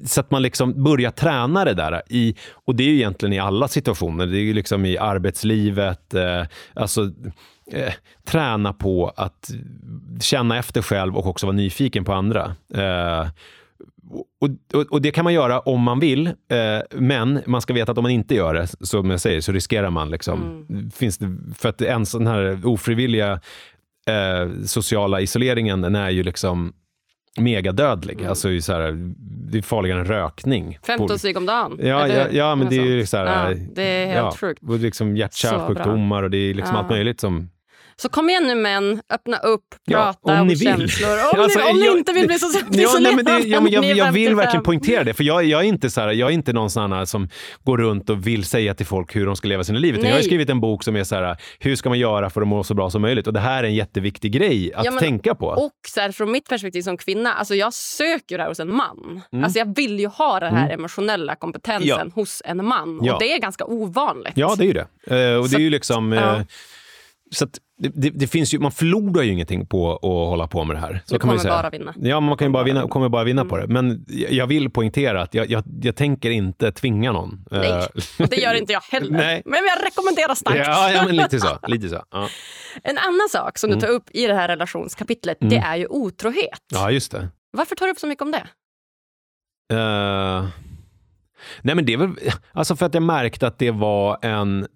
så att man liksom börjar träna det där. I, och det är ju egentligen i alla situationer. Det är ju liksom i arbetslivet. Eh, alltså, eh, träna på att känna efter själv och också vara nyfiken på andra. Eh, och, och, och, det kan man göra om man vill, eh, men man ska veta att om man inte gör det, som jag säger, så riskerar man. Liksom, mm. finns det, för att en sån här ofrivilliga eh, sociala isoleringen, den är ju liksom megadödlig. Mm. Alltså, så här, det är farligare än rökning. 15 steg om dagen? Ja, ja, ja, men det är ju så här, ja, det är helt ja, sjukt. Och liksom hjärt-kärlsjukdomar och det är liksom allt möjligt som så kom igen nu män, öppna upp, prata ja, om, om känslor. Om, alltså, ni, om jag, ni inte vill bli så ja, nej, men det, ja, men jag, jag, vill verkligen poängtera det, för jag, jag, är inte så här, jag är inte någon sån här som går runt och vill säga till folk hur de ska leva sina liv. jag har skrivit en bok som är så här, hur ska man göra för att må så bra som möjligt? Och det här är en jätteviktig grej att ja, men, tänka på. Och så här, från mitt perspektiv som kvinna, alltså jag söker det här hos en man. Mm. Alltså jag vill ju ha den här mm. emotionella kompetensen ja. hos en man. Och det är ganska ovanligt. Ja, det är ju det. Uh, och så, det är ju liksom... Uh, så det, det, finns ju, man förlorar ju ingenting på att hålla på med det här. Så du kan kommer man bara vinna. Ja, man kan ju bara vinna, kommer bara vinna mm. på det. Men jag vill poängtera att jag, jag, jag tänker inte tvinga någon. Nej, eh, det gör inte jag heller. Nej. Men jag rekommenderar starkt. Ja, ja men lite så. Lite så. Ja. En annan sak som du mm. tar upp i det här relationskapitlet, mm. det är ju otrohet. Ja, just det. Varför tar du upp så mycket om det? Uh... Nej men det är väl, alltså för att jag märkte att det var en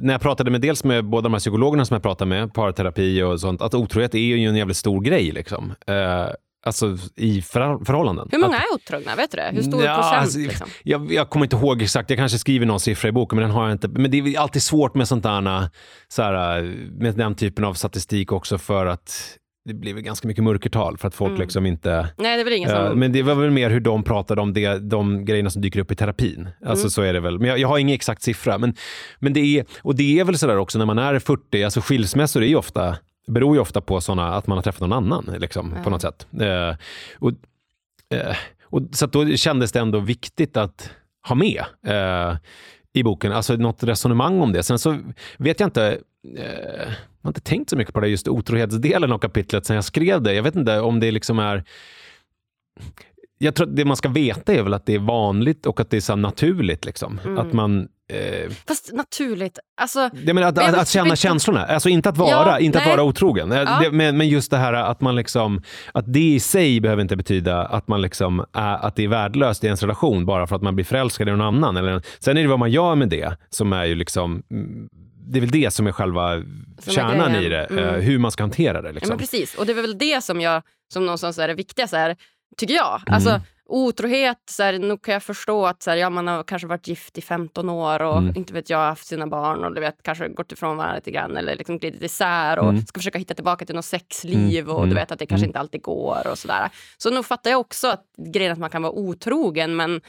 när jag pratade med dels med båda de här psykologerna som jag pratade med, parterapi och sånt, att otrohet är ju en jävligt stor grej. Liksom. Eh, alltså, i för, förhållanden. Hur många att, är otrogna? Vet du det? Hur stor Ja, procent? alltså, liksom? jag, jag kommer inte ihåg exakt, jag kanske skriver någon siffra i boken men den har jag inte. Men det är alltid svårt med sånt där, så här, med den typen av statistik också för att det blir väl ganska mycket mörkertal för att folk Mm. liksom inte... Nej, det väl ingen Ja, som... men det var väl mer hur de pratade om det, de grejerna som dyker upp i terapin. Alltså Mm. så är det väl. Men jag, jag har ingen exakt siffra. Men, men det är, och det är väl sådär också när man är 40, alltså skilsmässor är ju ofta, beror ju ofta på såna, att man har träffat någon annan liksom, Ja. på något sätt. Eh, och, eh, och, så då kändes det ändå viktigt att ha med eh, i boken, alltså något resonemang om det. Sen så vet jag inte, eh, har inte tänkt så mycket på det just otrohetsdelen av kapitlet sen jag skrev det. Jag vet inte om det liksom är jag tror att det man ska veta är väl att det är vanligt och att det är så naturligt. Liksom. Mm. Att man... Eh, Fast naturligt. Alltså, jag menar, att, Men jag att, att känna vet- känslorna. Alltså inte att vara, Ja, inte att vara otrogen. Eh, Ja. Det, men, men just det här att man liksom... Att det i sig behöver inte betyda att, man liksom är, att det är värdelöst i ens relation bara för att man blir förälskad i någon annan. Eller, sen är det vad man gör med det som är ju liksom... mm, Det är väl det som är själva är kärnan i grejen. det. Mm. eh, Hur man ska hantera det. ja, Liksom. men precis. Och det är väl det som jag som någonstans är det viktiga, så här, tycker jag. Mm. Alltså, otrohet, så här, nog kan jag förstå att så här, ja, man har kanske varit gift i 15 år och Mm. inte vet jag, haft sina barn och du vet, kanske gått ifrån varandra lite grann eller liksom glidit isär och Mm. ska försöka hitta tillbaka till något sexliv Mm. och du Mm. vet att det kanske Mm. inte alltid går och sådär. Så nog fattar jag också att grejen att man kan vara otrogen men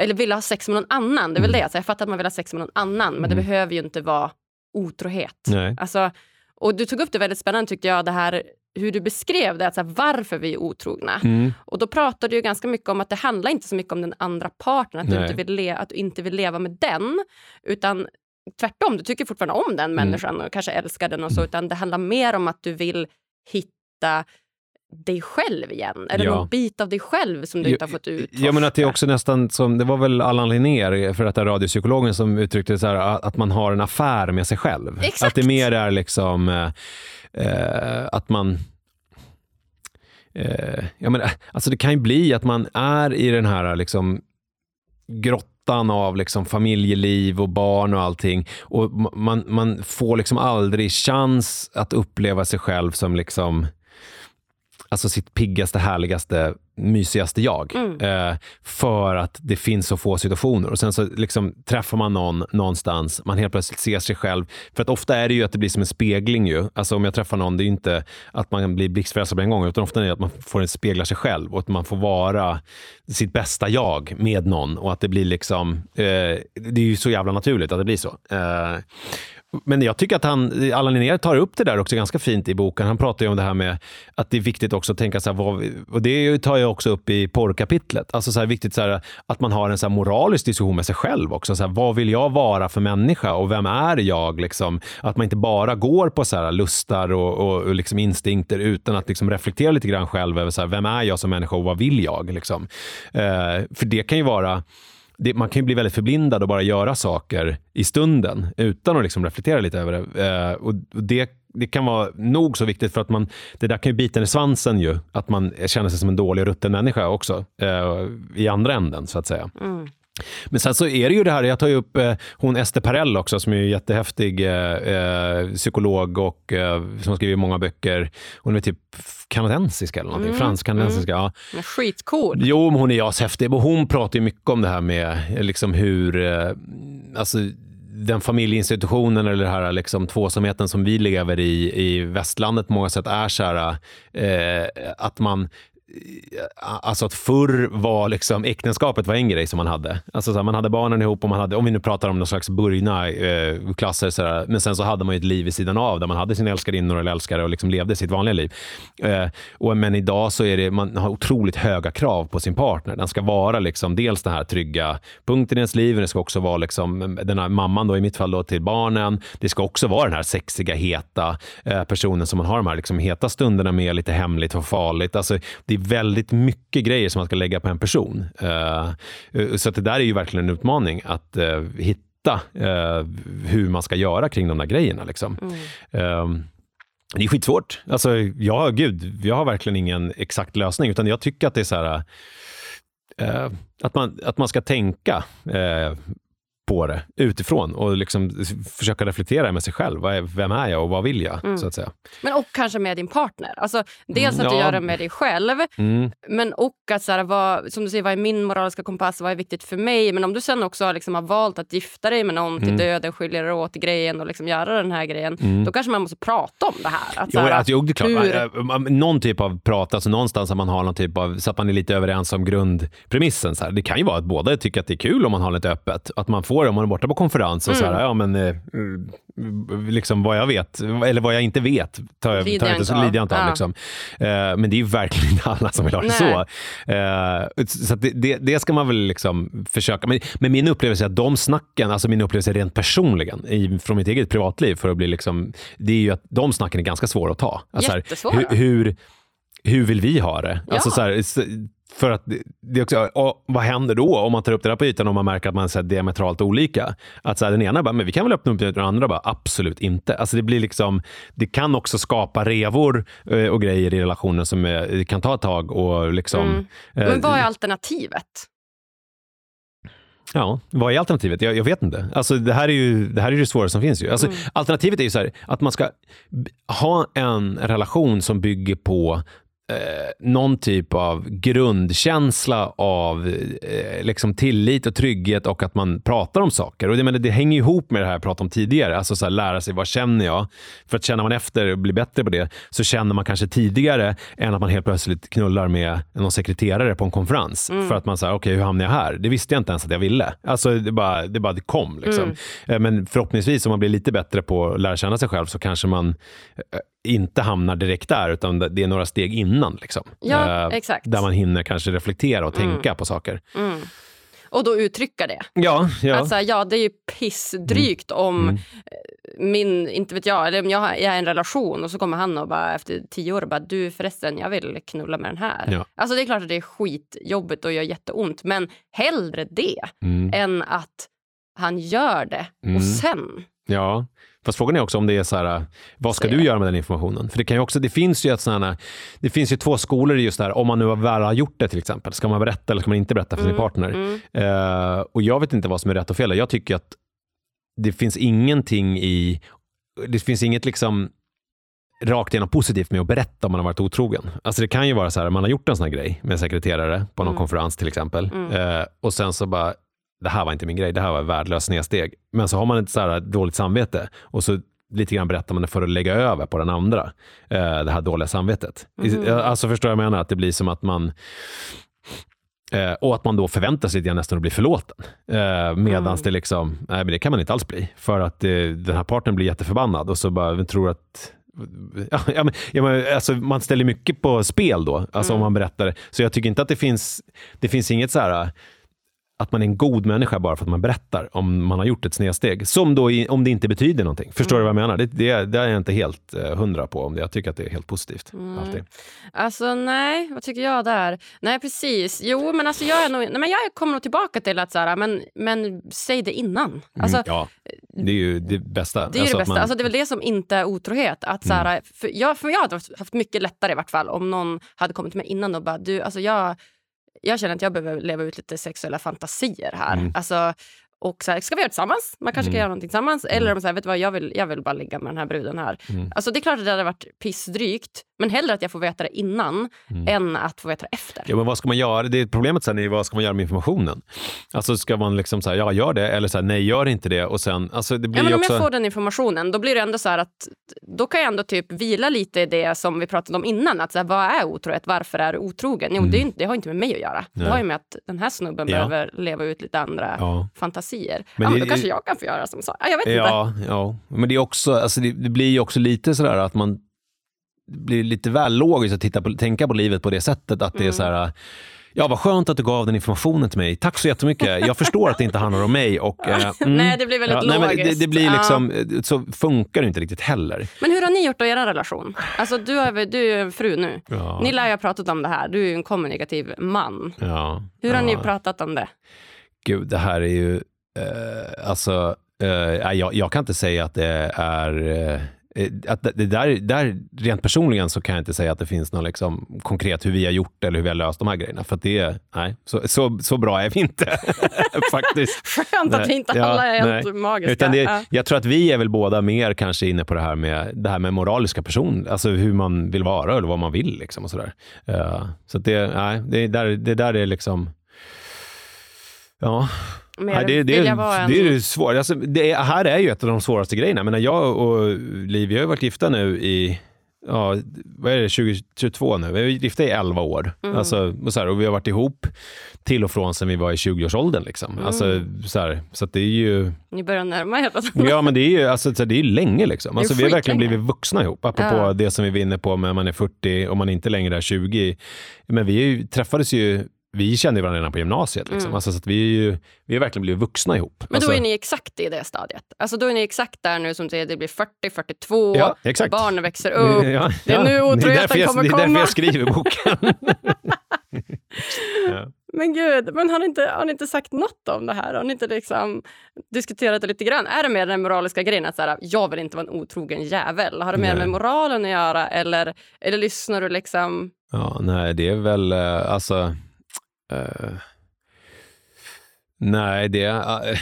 eller vilja ha sex med någon annan. Det är väl Mm. det. Alltså, jag fattar att man vill ha sex med någon annan men det Mm. behöver ju inte vara otrohet. Nej. Alltså, och du tog upp det väldigt spännande tyckte jag, det här hur du beskrev det, att så här, varför vi är otrogna. Mm. Och då pratade du ganska mycket om att det handlar inte så mycket om den andra parten, att, du inte, vill le- att du inte vill leva med den, utan tvärtom, du tycker fortfarande om den Mm. människan och kanske älskar den och så, utan det handlar mer om att du vill hitta dig själv igen, eller Ja. någon bit av dig själv som du inte har fått utforska. Jag menar att det är också nästan som, det var väl Allan Linnér, för att det är radiopsykologen, som uttryckte det så här, att man har en affär med sig själv. Exakt. Att det mer är liksom eh, eh, att man eh, jag menar, alltså det kan ju bli att man är i den här liksom, grottan av liksom familjeliv och barn och allting. Och ma- man, man får liksom aldrig chans att uppleva sig själv som liksom alltså sitt piggaste, härligaste, mysigaste jag. Mm. Eh, för att det finns så få situationer. Och sen så liksom träffar man någon någonstans, man helt plötsligt ser sig själv. För att ofta är det ju att det blir som en spegling. Ju. Alltså om jag träffar någon, det är ju inte att man blir blixtförälskad på en gång, utan ofta är det att man får en spegla sig själv och att man får vara sitt bästa jag med någon. Och att det blir liksom, eh, det är ju så jävla naturligt att det blir så. Eh, men jag tycker att han, Allan Linnér tar upp det där också ganska fint i boken. Han pratar ju om det här med att det är viktigt också att tänka så här, vad, och det tar jag också upp i porrkapitlet. Alltså så här, viktigt så här, att man har en så här moralisk diskussion med sig själv också. Så här, vad vill jag vara för människa och vem är jag? Liksom? Att man inte bara går på så här lustar och, och, och liksom instinkter utan att liksom reflektera lite grann själv över så här, vem är jag som människa och vad vill jag? Liksom? Eh, för det kan ju vara det, man kan ju bli väldigt förblindad och bara göra saker i stunden utan att liksom reflektera lite över det. Eh, och det, det kan vara nog så viktigt för att man, det där kan ju bita en i svansen ju. Att man känner sig som en dålig och rutten människa också. Eh, I andra änden så att säga. Mm. Men sen så är det ju det här, jag tar ju upp eh, hon Ester Perell också som är en jättehäftig eh, eh, psykolog och eh, som skrivit många böcker. Hon är typ kanadensisk eller någonting, Mm, fransk-kanadensiska. Ja. Men Skitcool. Jo, men hon är ashäftig. Och hon pratar ju mycket om det här med eh, liksom hur, eh, alltså den familjeinstitutionen eller det här liksom, tvåsamheten som vi lever i i västlandet på många sätt är så här, eh, att man Alltså att förr var liksom äktenskapet var en grej som man hade. Alltså så här, man hade barnen ihop och man hade, om vi nu pratar om någon slags burgna eh, klasser, så här, men sen så hade man ju ett liv vid sidan av där man hade sina älskarinnor eller älskare och liksom levde sitt vanliga liv. Eh, och, men idag så är det, man har otroligt höga krav på sin partner. Den ska vara liksom dels den här trygga punkten i ens liv, men det ska också vara liksom den här mamman då i mitt fall då till barnen. Det ska också vara den här sexiga, heta eh, personen som man har de här liksom heta stunderna med, lite hemligt och farligt. Alltså, det är väldigt mycket grejer som man ska lägga på en person. Eh, så det där är ju verkligen en utmaning att eh, hitta eh, hur man ska göra kring de där grejerna. Liksom. Mm. Eh, det är skitsvårt. Alltså, ja, gud, jag har verkligen ingen exakt lösning, utan jag tycker att det är så här, att, man, att man ska tänka på det utifrån och liksom försöka reflektera med sig själv. Vem är jag och vad vill jag? Mm. så att säga. Men och kanske med din partner. Alltså, dels Mm, att du ja. gör det med dig själv, Mm. men och att så här, vad, som du säger, vad är min moraliska kompass, vad är viktigt för mig? Men om du sen också har, liksom, har valt att gifta dig med någon till Mm. döden, skilja er åt grejen och liksom göra den här grejen, Mm. då kanske man måste prata om det här. Att, Jo, här, alltså, jo, det är klart. hur- Man- man- Någon typ av prat, alltså någonstans att man har någon typ av, så att man är lite överens om grundpremissen. Så här. Det kan ju vara att båda tycker att det är kul om man har lite öppet. Att man får, om man är borta på konferens, och så Mm. här, ja men eh, liksom vad jag vet, eller vad jag inte vet, tar jag, tar jag inte, så lider jag inte av. Liksom. Eh, men det är ju verkligen inte alla som vill ha det så. Eh, så det, det, det ska man väl liksom försöka. Men, men min upplevelse är att de snacken, alltså min upplevelse rent personligen, i, från mitt eget privatliv, för att bli liksom, det är ju att de snacken är ganska svåra att ta. Alltså, så här, Jättesvåra. hur, hur, hur vill vi ha det? Alltså, Ja. så här, för att det- också, vad händer då om man tar upp det där på ytan och man märker att man är diametralt olika? Att så här, den ena bara, men vi kan väl öppna upp det, och den andra bara, absolut inte. Alltså det blir liksom, det kan också skapa revor eh, och grejer i relationen som eh, kan ta ett tag och liksom... Mm. eh, Men vad är alternativet? Ja, vad är alternativet? Jag, jag vet inte. Alltså, det här är ju det, här är det svåraste som finns. Ju. Alltså, Mm. Alternativet är ju så här, att man ska ha en relation som bygger på eh, någon typ av grundkänsla av eh, liksom tillit och trygghet och att man pratar om saker. Och det, men det hänger ihop med det här jag pratade om tidigare. Alltså så här, lära sig vad känner jag? För att känner man efter och blir bättre på det så känner man kanske tidigare än att man helt plötsligt knullar med någon sekreterare på en konferens. För att man säger, okej hur hamnade jag här? Det visste jag inte ens att jag ville. Alltså det bara det, bara, det kom. Liksom. Eh, Men förhoppningsvis om man blir lite bättre på att lära känna sig själv så kanske man eh, inte hamnar direkt där utan det är några steg innan. Liksom. Ja, Eh, exakt. Där man hinner kanske reflektera och tänka på saker. Mm. Och då uttrycka det. Ja, ja. Att så här, ja, det är ju pissdrygt om Mm. eh, min, inte vet jag, eller om jag, är i en relation och så kommer han och bara efter tio år och bara du förresten, jag vill knulla med den här. Ja. Alltså det är klart att det är skitjobbigt och gör jätteont, men hellre det Mm. än att han gör det Mm. och sen. Ja, fast frågan är också om det är så här, vad ska du göra med den informationen? För det kan ju också, det finns ju ett sådana, det finns ju två skolor i just det här, om man nu väl har gjort det till exempel, ska man berätta eller ska man inte berätta för sin Mm, partner? mm. Eh, och jag vet inte vad som är rätt och fel. Jag tycker att det finns ingenting i, det finns inget liksom rakt igenom positivt med att berätta om man har varit otrogen. Alltså det kan ju vara så här, man har gjort en sån här grej med en sekreterare på någon Mm. konferens till exempel. Mm. Eh, och sen så bara, det här var inte min grej, det här var värdelöst snedsteg. Men så har man ett så här dåligt samvete och så lite grann berättar man det för att lägga över på den andra, eh, det här dåliga samvetet. Mhm. Alltså förstår jag menar? Att det blir som att man Eh, och att man då förväntar sig nästan att bli förlåten. Medans Mm. det liksom, nej men det kan man inte alls bli. För att den här partnern blir jätteförbannad och så bara tror att Ja, ja, men, ja, men, alltså, man ställer mycket på spel då, alltså om Mm. man berättar. Så jag tycker inte att det finns, det finns inget så här att man är en god människa bara för att man berättar om man har gjort ett snedsteg. Som då i, om det inte betyder någonting. Förstår du vad jag menar? Det, det, det är jag inte helt eh, hundra på. om det. Jag tycker att det är helt positivt. Mm. Alltid. Alltså nej, vad tycker jag där? Nej precis. Jo men alltså jag är nog, nej, men jag kommer nog tillbaka till att så här, men, men säg det innan. Alltså, mm, ja, det är ju det bästa. Det är Alltså det bästa. man- Alltså, det är väl det som inte är otrohet. Att, så här, för, jag, för jag hade haft- haft mycket lättare i vart fall om någon hade kommit till mig innan och bara du, alltså jag, jag känner att jag behöver leva ut lite sexuella fantasier här. Mm. Alltså, och så här, ska vi göra det tillsammans? Man kanske Mm. kan göra någonting tillsammans. Eller om så här, vet du vad, jag vill, jag vill bara ligga med den här bruden här. Mm. Alltså, det är klart att det hade varit pissdrygt. Men hellre att jag får veta det innan Mm. än att få veta det efter. Ja, men vad ska man göra? Det är problemet sen är vad ska man göra med informationen? Alltså ska man liksom säga ja, gör det eller så här, nej, gör inte det och sen, alltså det blir Ja, men ju om också... jag får den informationen, då blir det ändå så här att då kan jag ändå typ vila lite i det som vi pratade om innan. Att så här, vad är otrohet? Varför är du otrogen? Jo, det, är inte, det har inte med mig att göra. Det Nej. har ju med att den här snubben Ja. behöver leva ut lite andra Ja. fantasier. Men ja, men det- då kanske jag kan få göra som så. Ja, jag vet inte. Ja, ja, men det är också, alltså det, det blir ju också lite sådär att man det blir lite väl logiskt att titta på, tänka på livet på det sättet att det är så här Ja, vad skönt att du gav den informationen till mig. Tack så jättemycket. Jag förstår att det inte handlar om mig. Och, eh, mm. Nej, det blir väldigt nej, men det, logiskt. det blir Ja. liksom, Så funkar det inte riktigt heller. Men hur har ni gjort då i er relation? Alltså, du, är, väl- du är fru nu. Ja, Ni lär ju ha pratat om det här. Du är ju en kommunikativ man. ja, Hur har ja. ni pratat om det? Gud, det här är ju... Eh, alltså, eh, nej, jag, jag kan inte säga att det är... Eh, att det där, där, rent personligen så kan jag inte säga att det finns något liksom konkret hur vi har gjort eller hur vi har löst de här grejerna. För det, nej, så, så, så bra är vi inte faktiskt. Skönt att vi inte alla är helt nej. magiska. Utan det, ja. Jag tror att vi är väl båda mer kanske inne på det här med, det här med moraliska person, alltså hur man vill vara eller vad man vill. Liksom och så där. Uh, så det, nej, det, där, det där är liksom Ja. Nej, det, det, en... det är svårt. Alltså, det här är ju ett av de svåraste grejerna. Men jag och Liv, vi har varit gifta nu i ja, vad är det, 2022 nu. Vi är gifta i 11 år. Mm. Alltså, och, så här, och vi har varit ihop till och från sen vi var i 20-årsåldern. Liksom. Mm. Alltså, så här, så det är ju... Ni börjar närma er Ja, men det är ju alltså, det är länge. Liksom. Alltså, vi har verkligen blivit vuxna ihop. Apropå ja. det som vi var inne på med man är 40 och man inte längre är 20. Men vi ju, träffades ju vi kände varandra redan på gymnasiet. Liksom. Mm. Alltså, så vi, ju, vi har verkligen blivit vuxna ihop. Men alltså, då är ni exakt i det stadiet? Alltså, då är ni exakt där nu som säger det blir 40, 42, ja, exakt. barnen växer upp. Ja, det är ja. nu otroheten kommer komma. Det är därför jag skriver boken. ja. Men gud, men har ni, inte, har ni inte sagt något om det här? Har ni inte liksom diskuterat det lite grann? Är det mer den moraliska grejen att så här, jag vill inte vara en otrogen jävel? Har det mer nej. med moralen att göra eller, eller lyssnar du liksom? Ja, nej, det är väl eh, alltså Uh, nej, det... Uh,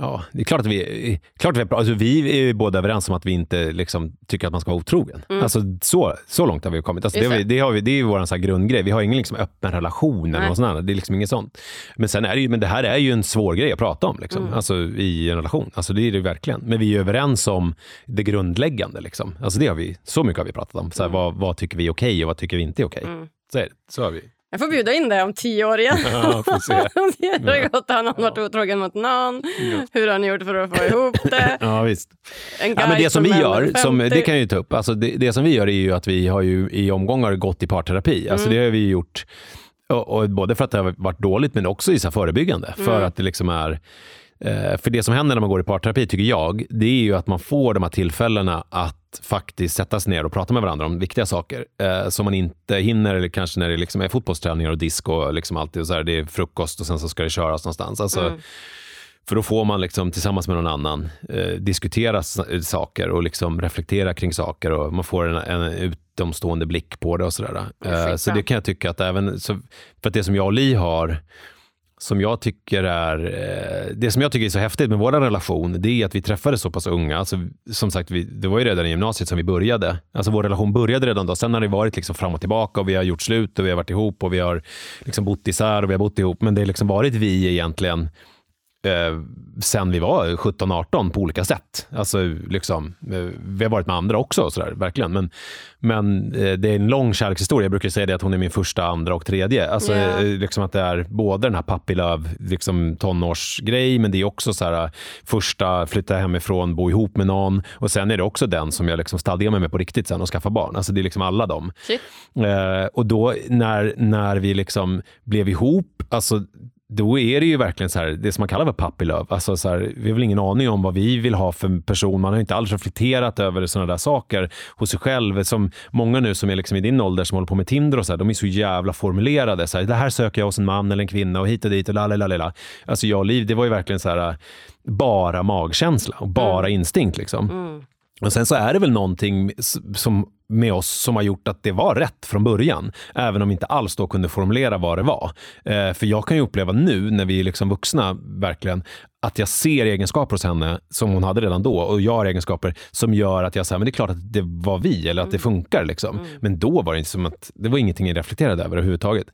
ja, det är klart att vi, klart vi, alltså vi är båda överens om att vi inte liksom, tycker att man ska vara otrogen. Mm. Alltså, så, så långt har vi kommit. Alltså, det, det, har vi, det är vår grundgrej. Vi har ingen liksom, öppen relation eller något sånt. Det är liksom inget sånt. Men, sen är det, ju, men det här är ju en svår grej att prata om liksom. mm. alltså, i en relation. Alltså, det är det verkligen. Men vi är överens om det grundläggande. Liksom. Alltså, det har vi, så mycket har vi pratat om. Så här, mm. vad, vad tycker vi är okej okay och vad tycker vi inte är okej? Okay? Mm. Så, så har vi. Jag får bjuda in dig om tio år igen. Ja, får se. det har gått, har varit otrogen mot någon? Ja. Hur har ni gjort för att få ihop det? ja, visst. En ja, men det som vi gör, som, det kan jag ju ta upp. Alltså det, det, som vi gör är ju att vi har ju i omgångar gått i parterapi. Alltså mm. Det har vi gjort och, och, både för att det har varit dåligt men också i så förebyggande. Mm. För att det liksom är Eh, för det som händer när man går i parterapi, tycker jag, det är ju att man får de här tillfällena att faktiskt sätta sig ner och prata med varandra om viktiga saker eh, som man inte hinner, eller kanske när det liksom är fotbollsträningar och disco och liksom alltid och så här, det är frukost och sen så ska det köras någonstans. Alltså, mm. För då får man liksom, tillsammans med någon annan eh, diskutera saker och liksom reflektera kring saker och man får en, en utomstående blick på det och sådär. Eh, så det kan jag tycka att även, så, för att det som jag och Li har som jag tycker är, eh, det som jag tycker är så häftigt med vår relation, det är att vi träffades så pass unga. Alltså, som sagt, vi, det var ju redan i gymnasiet som vi började. Alltså vår relation började redan då. Sen har det varit liksom fram och tillbaka och vi har gjort slut och vi har varit ihop och vi har liksom bott isär och vi har bott ihop. Men det har liksom varit vi egentligen eh, sen vi var 17-18 på olika sätt. Alltså, liksom, eh, vi har varit med andra också, så där, verkligen. Men, men eh, det är en lång kärlekshistoria. Jag brukar säga det att hon är min första, andra och tredje. Alltså, yeah. liksom att det är både den här pappilöv, liksom tonårsgrej, men det är också så här, första, flytta hemifrån, bo ihop med någon. Och sen är det också den som jag liksom stadgar mig med på riktigt sen och skaffa barn. Alltså, det är liksom alla dem. Eh, och då när, när vi liksom blev ihop, alltså då är det ju verkligen så här, det som man kallar för puppy love. Alltså så här, vi har väl ingen aning om vad vi vill ha för person. Man har inte alls reflekterat över sådana där saker hos sig själv. Som många nu som är liksom i din ålder som håller på med Tinder och så här, de är så jävla formulerade. Så här, det här söker jag hos en man eller en kvinna och hit och dit och. Alltså jag och Liv, det var ju verkligen så här bara magkänsla och bara mm. instinkt. Liksom. Mm. Och Sen så är det väl någonting som, med oss som har gjort att det var rätt från början. Även om vi inte alls då kunde formulera vad det var. Eh, för jag kan ju uppleva nu när vi är liksom vuxna, verkligen, att jag ser egenskaper hos henne som hon hade redan då och jag har egenskaper som gör att jag säger men det är klart att det var vi eller att det mm. funkar. Liksom. Mm. Men då var det inte som att det var ingenting jag reflekterade över överhuvudtaget.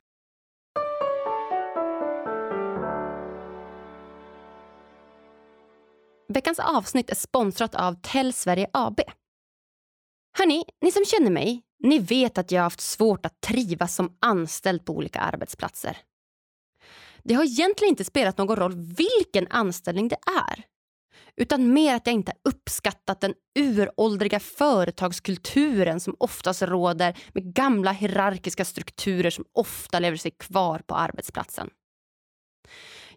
Veckans avsnitt är sponsrat av Tell Sverige AB. Hörni, ni som känner mig, ni vet att jag har haft svårt att trivas som anställd på olika arbetsplatser. Det har egentligen inte spelat någon roll vilken anställning det är utan mer att jag inte uppskattat den uråldriga företagskulturen som oftast råder med gamla hierarkiska strukturer som ofta lever sig kvar på arbetsplatsen.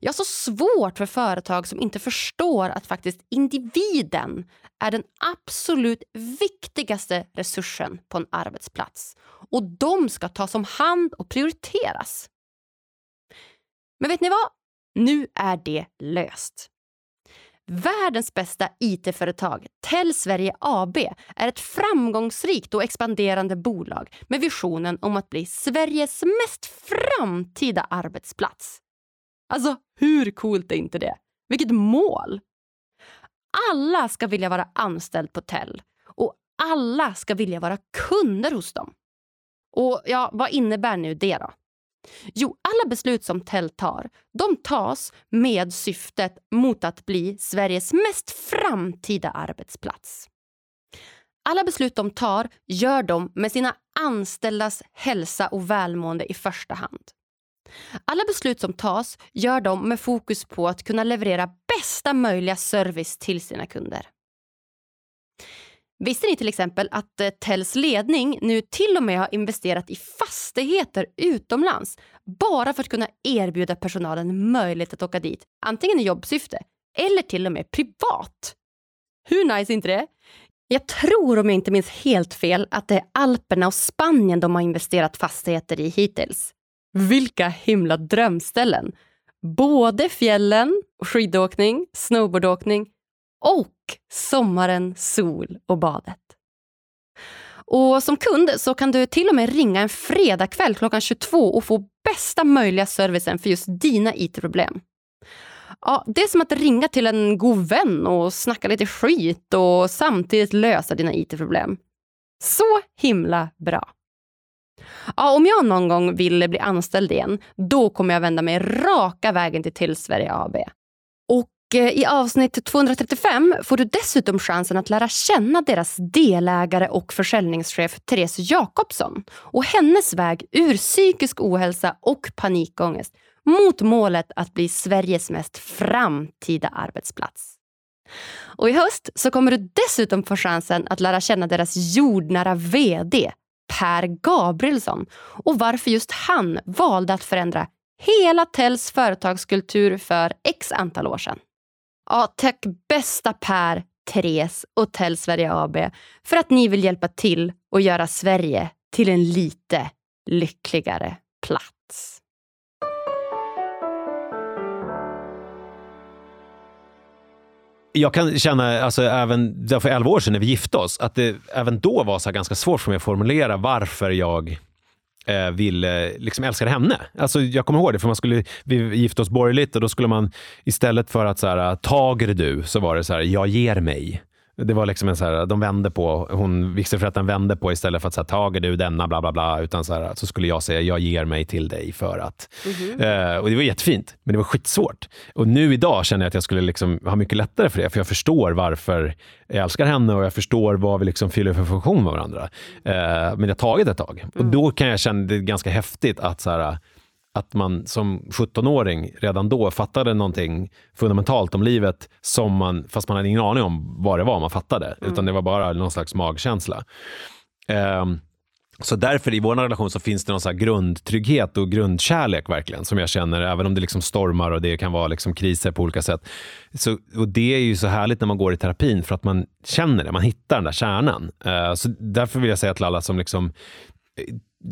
Jag har så svårt för företag som inte förstår att faktiskt individen är den absolut viktigaste resursen på en arbetsplats och de ska tas om hand och prioriteras. Men vet ni vad? Nu är det löst. Världens bästa IT-företag, Tell Sverige AB, är ett framgångsrikt och expanderande bolag med visionen om att bli Sveriges mest framtida arbetsplats. Alltså, hur coolt är inte det? Vilket mål! Alla ska vilja vara anställd på Tell och alla ska vilja vara kunder hos dem. Och ja, vad innebär nu det då? Jo, alla beslut som Tell tar, de tas med syftet mot att bli Sveriges mest framtida arbetsplats. Alla beslut de tar gör de med sina anställdas hälsa och välmående i första hand. Alla beslut som tas gör de med fokus på att kunna leverera bästa möjliga service till sina kunder. Visste ni till exempel att eh, Tells ledning nu till och med har investerat i fastigheter utomlands bara för att kunna erbjuda personalen möjlighet att åka dit, antingen i jobbsyfte eller till och med privat? Hur nice är inte det? Jag tror, om jag inte minns helt fel, att det är Alperna och Spanien de har investerat fastigheter i hittills. Vilka himla drömställen! Både fjällen, skidåkning, snowboardåkning och sommaren, sol och badet. Och Som kund så kan du till och med ringa en fredagkväll klockan 22 och få bästa möjliga servicen för just dina IT-problem. Ja, det är som att ringa till en god vän och snacka lite skit och samtidigt lösa dina IT-problem. Så himla bra! Ja, om jag någon gång vill bli anställd igen, då kommer jag vända mig raka vägen till Tillsverige AB. Och eh, i avsnitt 235 får du dessutom chansen att lära känna deras delägare och försäljningschef Therese Jakobsson och hennes väg ur psykisk ohälsa och panikångest mot målet att bli Sveriges mest framtida arbetsplats. Och I höst så kommer du dessutom få chansen att lära känna deras jordnära VD Per Gabrielsson och varför just han valde att förändra hela Tells företagskultur för x antal år sedan. Ja, tack bästa Per, Therese och Tell Sverige AB för att ni vill hjälpa till och göra Sverige till en lite lyckligare plats. Jag kan känna, alltså, även för 11 år sedan när vi gifte oss, att det även då var så ganska svårt för mig att formulera varför jag eh, ville, liksom älskade henne. Alltså, jag kommer ihåg det, för man skulle, vi gifte oss borgerligt och då skulle man istället för att så här, tager du, så var det så här, jag ger mig. Det var liksom en så här, de vände på, hon, vigselförrättaren vände på istället för att säga tager du denna bla bla bla, utan så, här, så skulle jag säga jag ger mig till dig för att. Mm -hmm. eh, och det var jättefint, men det var skitsvårt. Och nu idag känner jag att jag skulle liksom ha mycket lättare för det, för jag förstår varför jag älskar henne och jag förstår vad vi liksom fyller för funktion med varandra. Eh, men det har tagit ett tag. Mm. Och då kan jag känna det är ganska häftigt att så här, att man som 17-åring redan då fattade någonting fundamentalt om livet, som man, fast man hade ingen aning om vad det var man fattade, mm. utan det var bara någon slags magkänsla. Um, så därför i vår relation så finns det någon så grundtrygghet och grundkärlek verkligen som jag känner, även om det liksom stormar och det kan vara liksom kriser på olika sätt. Så, och Det är ju så härligt när man går i terapin för att man känner det, man hittar den där kärnan. Uh, så därför vill jag säga till alla som liksom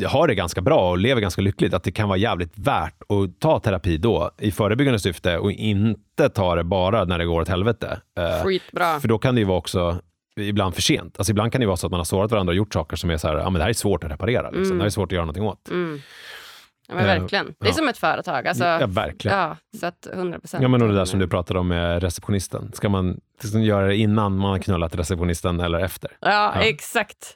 har det ganska bra och lever ganska lyckligt, att det kan vara jävligt värt att ta terapi då i förebyggande syfte och inte ta det bara när det går åt helvete. Eh, Skitbra. För då kan det ju vara också ibland för sent. Alltså ibland kan det vara så att man har sårat varandra och gjort saker som är så här, ja men det här är svårt att reparera. Liksom. Mm. Det här är svårt att göra någonting åt. Mm. Ja, men verkligen. Det är ja. som ett företag. Alltså, ja, verkligen. Ja, så att 100 Ja, men och det där som du pratade om med receptionisten. Ska man liksom göra det innan man har knullat receptionisten eller efter? Ja, ja. exakt.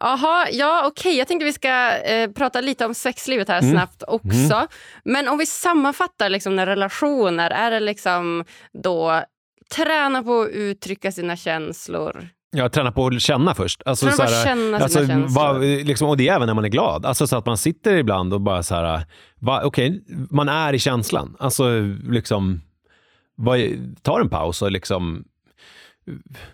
Jaha, ja okej. Okay. Jag tänkte vi ska eh, prata lite om sexlivet här mm. snabbt också. Mm. Men om vi sammanfattar liksom, när relationer, är det liksom då träna på att uttrycka sina känslor? Ja, träna på att känna först. Alltså, träna på att känna alltså, sina känslor. liksom, och det är även när man är glad. Alltså så att man sitter ibland och bara så här, okej, okay, man är i känslan. Alltså liksom, vad, tar en paus och liksom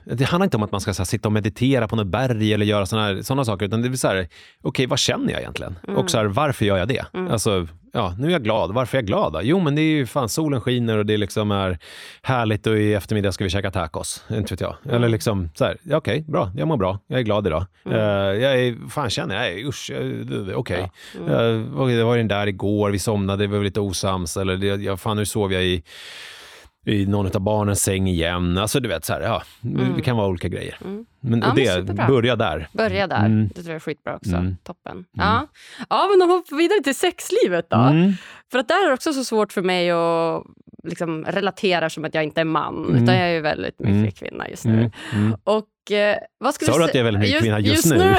det handlar inte om att man ska här, sitta och meditera på något berg eller göra sådana såna saker, utan det är så här, okej, okay, vad känner jag egentligen? Mm. Och så här, varför gör jag det? Mm. Alltså, ja, nu är jag glad. Varför är jag glad? Då? Jo, men det är ju fan, solen skiner och det liksom är härligt och i eftermiddag ska vi käka tacos. Inte vet jag. Mm. Eller liksom så här, ja, okej, okay, bra, jag mår bra, jag är glad idag. Uh, jag är, fan känner jag, usch, okej. Okay. Ja. Uh, det var den där igår, vi somnade, vi var lite osams, eller det, ja, fan nu sov jag i i någon av barnens säng igen. Alltså du vet, så här, ja, det kan vara olika grejer. Mm. Men, Ja, men det, börja där. Börja där. Mm. Det tror jag är skitbra också. Mm. Toppen. Ja. ja, men hoppar vi vidare till sexlivet då. Mm. För att där är det också så svårt för mig att liksom relatera som att jag inte är man. Mm. Utan jag är ju väldigt mycket Mm. kvinna just nu. Mm. Mm. Och vad skulle Sa du att jag är väldigt mycket kvinna just nu?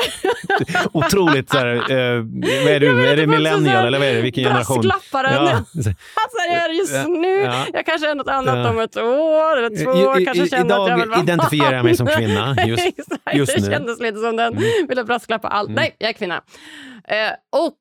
Otroligt så här, eh, vad är du? Är det det millennial eller vad är det? Vilken generation? Brasklapparen. Ja. Alltså jag är just nu. Ja. Jag kanske är något annat Ja. om ett år eller två. I- i- kanske känner att jag vill idag vara identifierar jag mig som kvinna. Just, just det nu. Mm. kändes lite som den. Ville brasklappa allt. Nej, jag är kvinna. Eh, och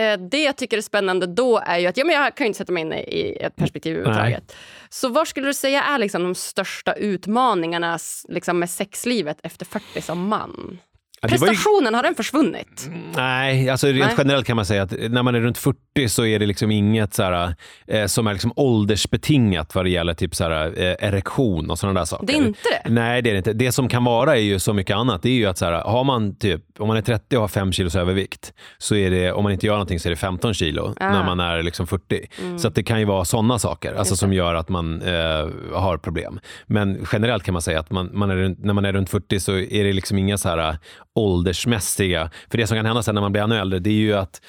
eh, det jag tycker är spännande då är ju att ja, men jag kan ju inte sätta mig in i ett perspektiv överhuvudtaget. Så vad skulle du säga är liksom de största utmaningarna liksom med sexlivet efter 40 som man? Ja, var ju- Prestationen, har den försvunnit? Nej, alltså rent Nej. generellt kan man säga att när man är runt 40 så är det liksom inget så här, eh, som är liksom åldersbetingat vad det gäller typ så här, eh, erektion och sådana där saker. Det är inte det? Nej, det är det inte. Det som kan vara är ju så mycket annat. Det är ju att så här, har man typ, om man är 30 och har 5 kilos övervikt, så är det, om man inte gör någonting så är det 15 kilo Ah. när man är liksom 40. Så att det kan ju vara sådana saker alltså, som gör att man eh, har problem. Men generellt kan man säga att man, man är, när man är runt 40 så är det liksom inga så här åldersmässiga, för det som kan hända sen när man blir ännu äldre, det är ju att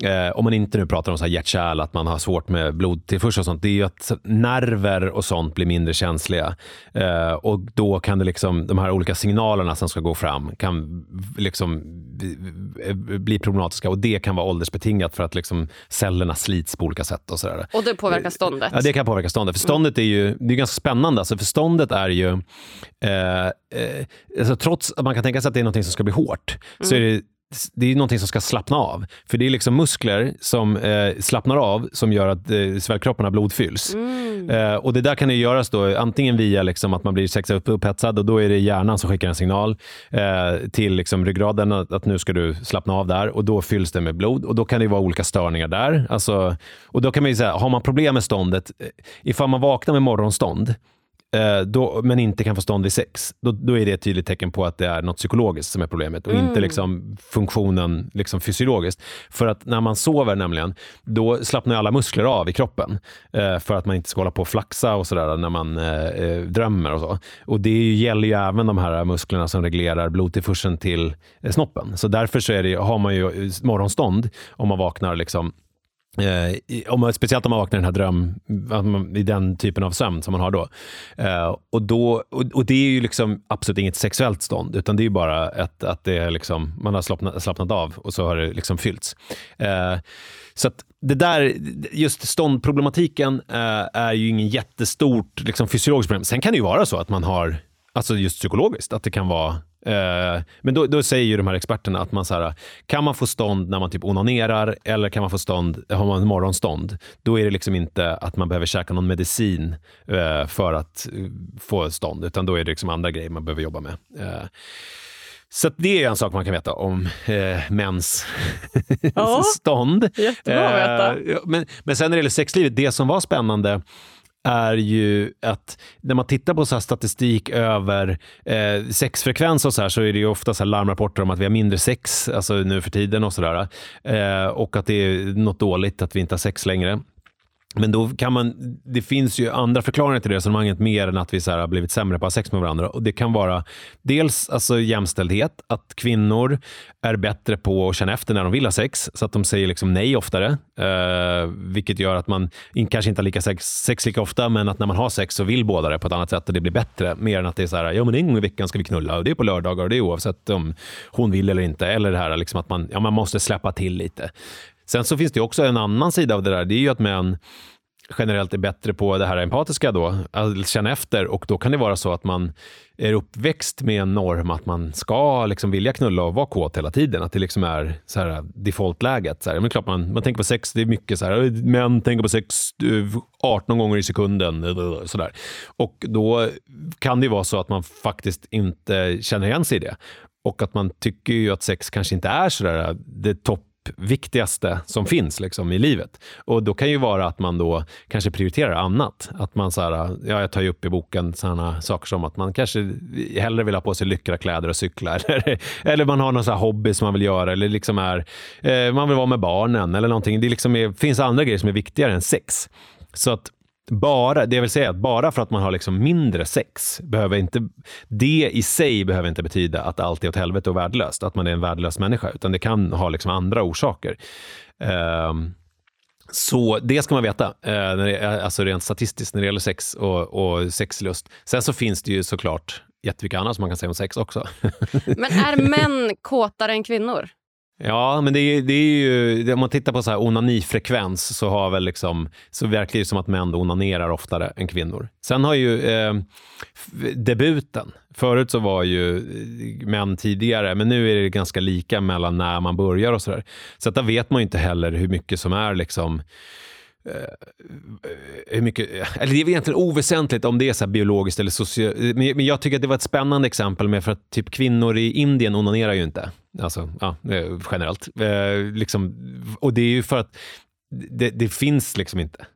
Eh, om man inte nu pratar om så här hjärt-kärl, att man har svårt med blodtillförsel och sånt, det är ju att nerver och sånt blir mindre känsliga. Eh, och då kan det liksom, de här olika signalerna som ska gå fram kan liksom bli- bli problematiska och det kan vara åldersbetingat för att liksom cellerna slits på olika sätt och sådär. Och det påverkar ståndet? Ja, det kan påverka ståndet. För ståndet är ju det är ganska spännande. Alltså, för ståndet är ju, eh, eh, alltså, trots att man kan tänka sig att det är något som ska bli hårt, så är det det är någonting som ska slappna av. För det är liksom muskler som eh, slappnar av som gör att eh, svällkropparna blodfylls. Mm. Eh, och det där kan ju göras då antingen via liksom att man blir upp, upphetsad och då är det hjärnan som skickar en signal eh, till liksom ryggraden att, att nu ska du slappna av där och då fylls det med blod och då kan det vara olika störningar där. Alltså, och då kan man ju säga, har man problem med ståndet, eh, ifall man vaknar med morgonstånd då, men inte kan få stånd vid sex, då, då är det ett tydligt tecken på att det är något psykologiskt som är problemet och inte liksom funktionen liksom fysiologiskt. För att när man sover nämligen, då slappnar alla muskler av i kroppen eh, för att man inte ska hålla på och flaxa och sådär när man eh, eh, drömmer och så. Och det gäller ju även de här musklerna som reglerar blodtillförseln till eh, snoppen. Så därför så det, har man ju eh, morgonstånd om man vaknar liksom Eh, om man, speciellt om man vaknar i den här dröm, man- i den typen av sömn som man har då. Eh, och, då och, och det är ju liksom absolut inget sexuellt stånd, utan det är ju bara ett, att det är liksom, man har slappnat, slappnat av och så har det liksom fyllts. Eh, så att det där, just ståndproblematiken eh, är ju ingen jättestort liksom, fysiologiskt problem. Sen kan det ju vara så att man har, alltså just psykologiskt, att det kan vara men då, då säger ju de här experterna att man så här, kan man få stånd när man typ onanerar eller kan man få stånd, har man morgonstånd, då är det liksom inte att man behöver käka någon medicin eh, för att eh, få stånd, utan då är det liksom andra grejer man behöver jobba med. Eh, så det är en sak man kan veta om eh, mäns Ja. stånd. Jättebra att veta. Eh, men, men sen när det gäller sexlivet, det som var spännande är ju att när man tittar på så här statistik över eh, sexfrekvens och så här så är det ju ofta så här larmrapporter om att vi har mindre sex alltså nu för tiden och sådär. Eh, och att det är något dåligt att vi inte har sex längre. Men då kan man, det finns ju andra förklaringar till det resonemanget mer än att vi så här har blivit sämre på att ha sex med varandra. Och Det kan vara dels alltså jämställdhet, att kvinnor är bättre på att känna efter när de vill ha sex, så att de säger liksom nej oftare. Eh, vilket gör att man in, kanske inte har lika sex, sex lika ofta, men att när man har sex så vill båda det på ett annat sätt och det blir bättre. Mer än att det är så här, ja men en gång i veckan ska vi knulla och det är på lördagar och det är oavsett om hon vill eller inte. Eller det här liksom att man, ja, man måste släppa till lite. Sen så finns det också en annan sida av det där. Det är ju att män generellt är bättre på det här empatiska då, att känna efter och då kan det vara så att man är uppväxt med en norm att man ska liksom vilja knulla och vara kåt hela tiden. Att det liksom är så här defaultläget. Så här. Men klart man, man tänker på sex, det är mycket så här, män tänker på sex eh, 18 gånger i sekunden. Så där. Och då kan det ju vara så att man faktiskt inte känner igen sig i det. Och att man tycker ju att sex kanske inte är så där eh, det topp Typ viktigaste som finns liksom, i livet. Och då kan ju vara att man då kanske prioriterar annat. Att man så här, ja, jag tar ju upp i boken sådana saker som att man kanske hellre vill ha på sig lyckra kläder och cykla. Eller, eller man har någon så här hobby som man vill göra. Eller liksom är, eh, man vill vara med barnen eller någonting. Det liksom är, finns andra grejer som är viktigare än sex. Så att bara, det vill säga att bara för att man har liksom mindre sex, behöver inte, det i sig behöver inte betyda att allt är åt helvete och värdelöst, att man är en värdelös människa, utan det kan ha liksom andra orsaker. Um, så det ska man veta, eh, när det, eh, alltså rent statistiskt, när det gäller sex och, och sexlust. Sen så finns det ju såklart jättemycket annat som man kan säga om sex också. Men är män kåtare än kvinnor? Ja, men det är, det är ju, om man tittar på så här onanifrekvens så, har väl liksom, så verkar det som att män onanerar oftare än kvinnor. Sen har ju eh, debuten, förut så var ju eh, män tidigare, men nu är det ganska lika mellan när man börjar och sådär. Så att där vet man ju inte heller hur mycket som är liksom Eh, eh, hur mycket, eller det är egentligen oväsentligt om det är så biologiskt eller socialt. Men jag tycker att det var ett spännande exempel med för att typ kvinnor i Indien onanerar ju inte. Alltså, ja, eh, generellt. Liksom, och det är ju för att det, det, finns liksom inte.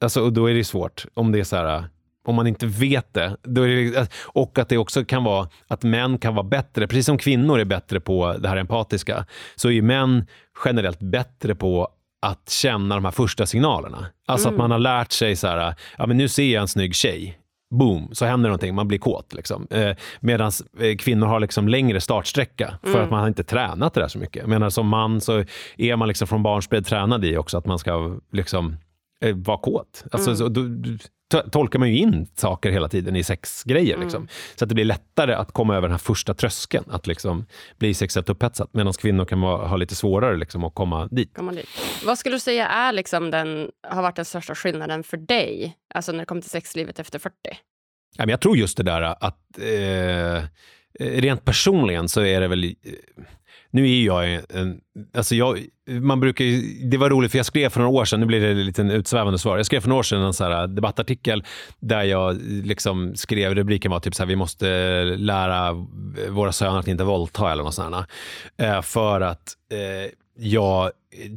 Alltså, och då är det svårt om det är så här om man inte vet det. det. Och att det också kan vara att män kan vara bättre, precis som kvinnor är bättre på det här empatiska, så är ju män generellt bättre på att känna de här första signalerna. Alltså mm. att man har lärt sig så här, ja men nu ser jag en snygg tjej. Boom, så händer någonting, man blir kåt. Liksom. Eh, Medan eh, kvinnor har liksom längre startsträcka för mm. att man har inte tränat det där så mycket. Medan som man så är man liksom från barnsbred tränad i också att man ska liksom, eh, vara kåt. Alltså, mm. så, då, tolkar man ju in saker hela tiden i sexgrejer. Mm. Liksom. Så att det blir lättare att komma över den här första tröskeln, att liksom bli sexuellt upphetsad. Medan kvinnor kan vara, ha lite svårare liksom, att komma dit. komma dit. Vad skulle du säga är liksom den, har varit den största skillnaden för dig, alltså när det kommer till sexlivet efter 40? Ja, men jag tror just det där att eh, rent personligen så är det väl eh, nu är jag en, alltså jag, man brukar det var roligt för jag skrev för några år sedan, nu blir det lite en utsvävande svar. Jag skrev för några år sedan en så här debattartikel där jag liksom skrev, rubriken var typ så här, vi måste lära våra söner att inte våldta eller något sånt. Här, eh, för att eh, jag eh,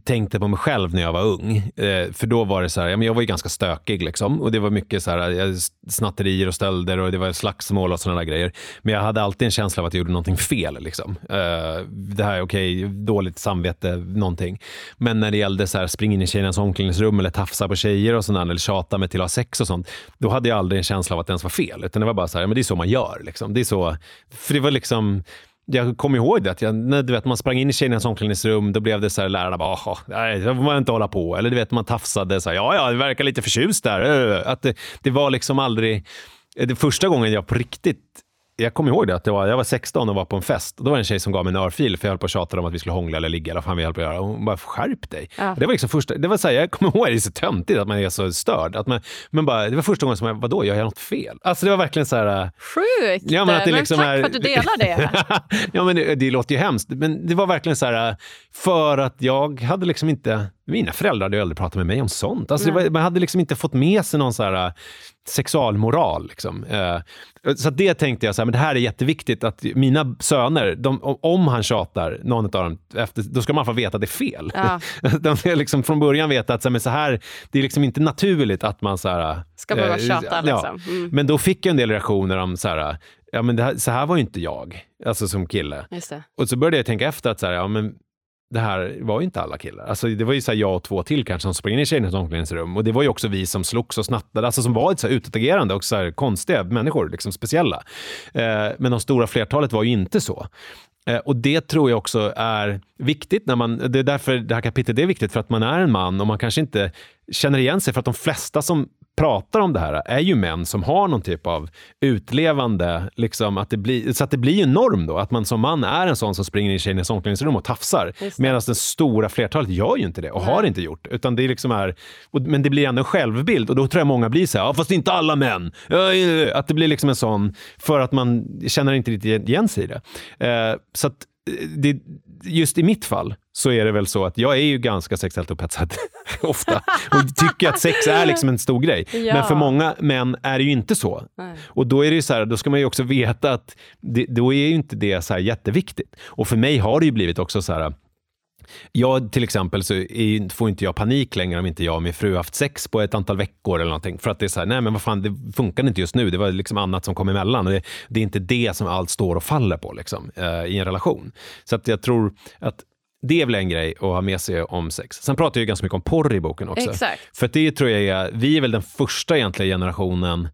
tänkte på mig själv när jag var ung. Eh, för då var det så här, jag var ju ganska stökig liksom. Och det var mycket så här, eh, snatterier och stölder och det var slagsmål och sådana där grejer. Men jag hade alltid en känsla av att jag gjorde någonting fel. Liksom. Eh, det här, okej, okay, dåligt samvete, någonting. Men när det gällde så här, springa in i tjejernas omklädningsrum eller tafsa på tjejer och sådär, eller tjata mig till att ha sex och sånt. Då hade jag aldrig en känsla av att det ens var fel. Utan det var bara så här, men det är så man gör. Liksom. Det är så, för det var liksom jag kommer ihåg det, att jag, när du vet, man sprang in i tjejernas omklädningsrum, då blev det så här, lärarna bara, nej, det får man inte hålla på. Eller du vet, man tafsade, så här, ja, ja, det verkar lite förtjust där. Att det, det var liksom aldrig, det första gången jag på riktigt jag kommer ihåg det, att det var, jag var 16 och var på en fest. Då var det en tjej som gav mig en örfil för jag höll på att tjata om att vi skulle hångla eller ligga. Eller vad fan vi höll på att göra. hon bara, skärp dig. Ja. Det var liksom första, det var så här, jag kommer ihåg, det är så töntigt att man är så störd. Att man, men bara, det var första gången som jag, vadå, jag gör något fel? Alltså det var verkligen så här... Äh, Sjukt! Ja, men, att det liksom men tack är, för att du delar det. ja, men det, det låter ju hemskt. Men det var verkligen så här, äh, för att jag hade liksom inte mina föräldrar hade ju aldrig pratat med mig om sånt. Alltså, var, man hade liksom inte fått med sig någon så här, äh, sexualmoral. Liksom. Eh, så det tänkte jag, så här, men det här är jätteviktigt att mina söner, de, om han tjatar, någon av dem, efter, då ska man få veta att det är fel. Ja. de ska liksom från början veta att så, men så här, det är liksom inte naturligt att man så här, ska behöva eh, tjata. Liksom. Mm. Men då fick jag en del reaktioner om så här, ja, men här, så här var ju inte jag, alltså som kille. Och så började jag tänka efter att så här, ja, men det här var ju inte alla killar. Alltså, det var ju så jag och två till kanske som sprang in i tjejernas omklädningsrum. Och det var ju också vi som slogs och snattade, alltså som var lite så här utåtagerande och så här konstiga människor, liksom speciella. Eh, men de stora flertalet var ju inte så. Eh, och det tror jag också är viktigt när man, det är därför det här kapitlet är viktigt, för att man är en man och man kanske inte känner igen sig, för att de flesta som pratar om det här är ju män som har någon typ av utlevande, liksom, att det blir, så att det blir en norm då, att man som man är en sån som springer in i tjejernas omklädningsrum och tafsar. Medan den stora flertalet gör ju inte det och Nej. har inte gjort. Utan det liksom är, men det blir ändå en självbild och då tror jag många blir så här, ja, fast inte alla män. Att det blir liksom en sån, för att man känner inte riktigt igen sig i det. Eh, så att det, just i mitt fall så är det väl så att jag är ju ganska sexuellt upphetsad ofta och tycker att sex är liksom en stor grej. Ja. Men för många män är det ju inte så. Nej. Och då är det så här, då ska man ju också veta att det, då är ju inte det så här jätteviktigt. Och för mig har det ju blivit också så här jag till exempel så är, får inte jag panik längre om inte jag och min fru haft sex på ett antal veckor eller någonting. För att det är så här, nej men vad fan, det funkar inte just nu. Det var liksom annat som kom emellan. Och det, det är inte det som allt står och faller på liksom, eh, i en relation. Så att jag tror att det är väl en grej att ha med sig om sex. Sen pratar jag ganska mycket om porr i boken också. Exakt. För det tror jag är, vi är väl den första egentligen generationen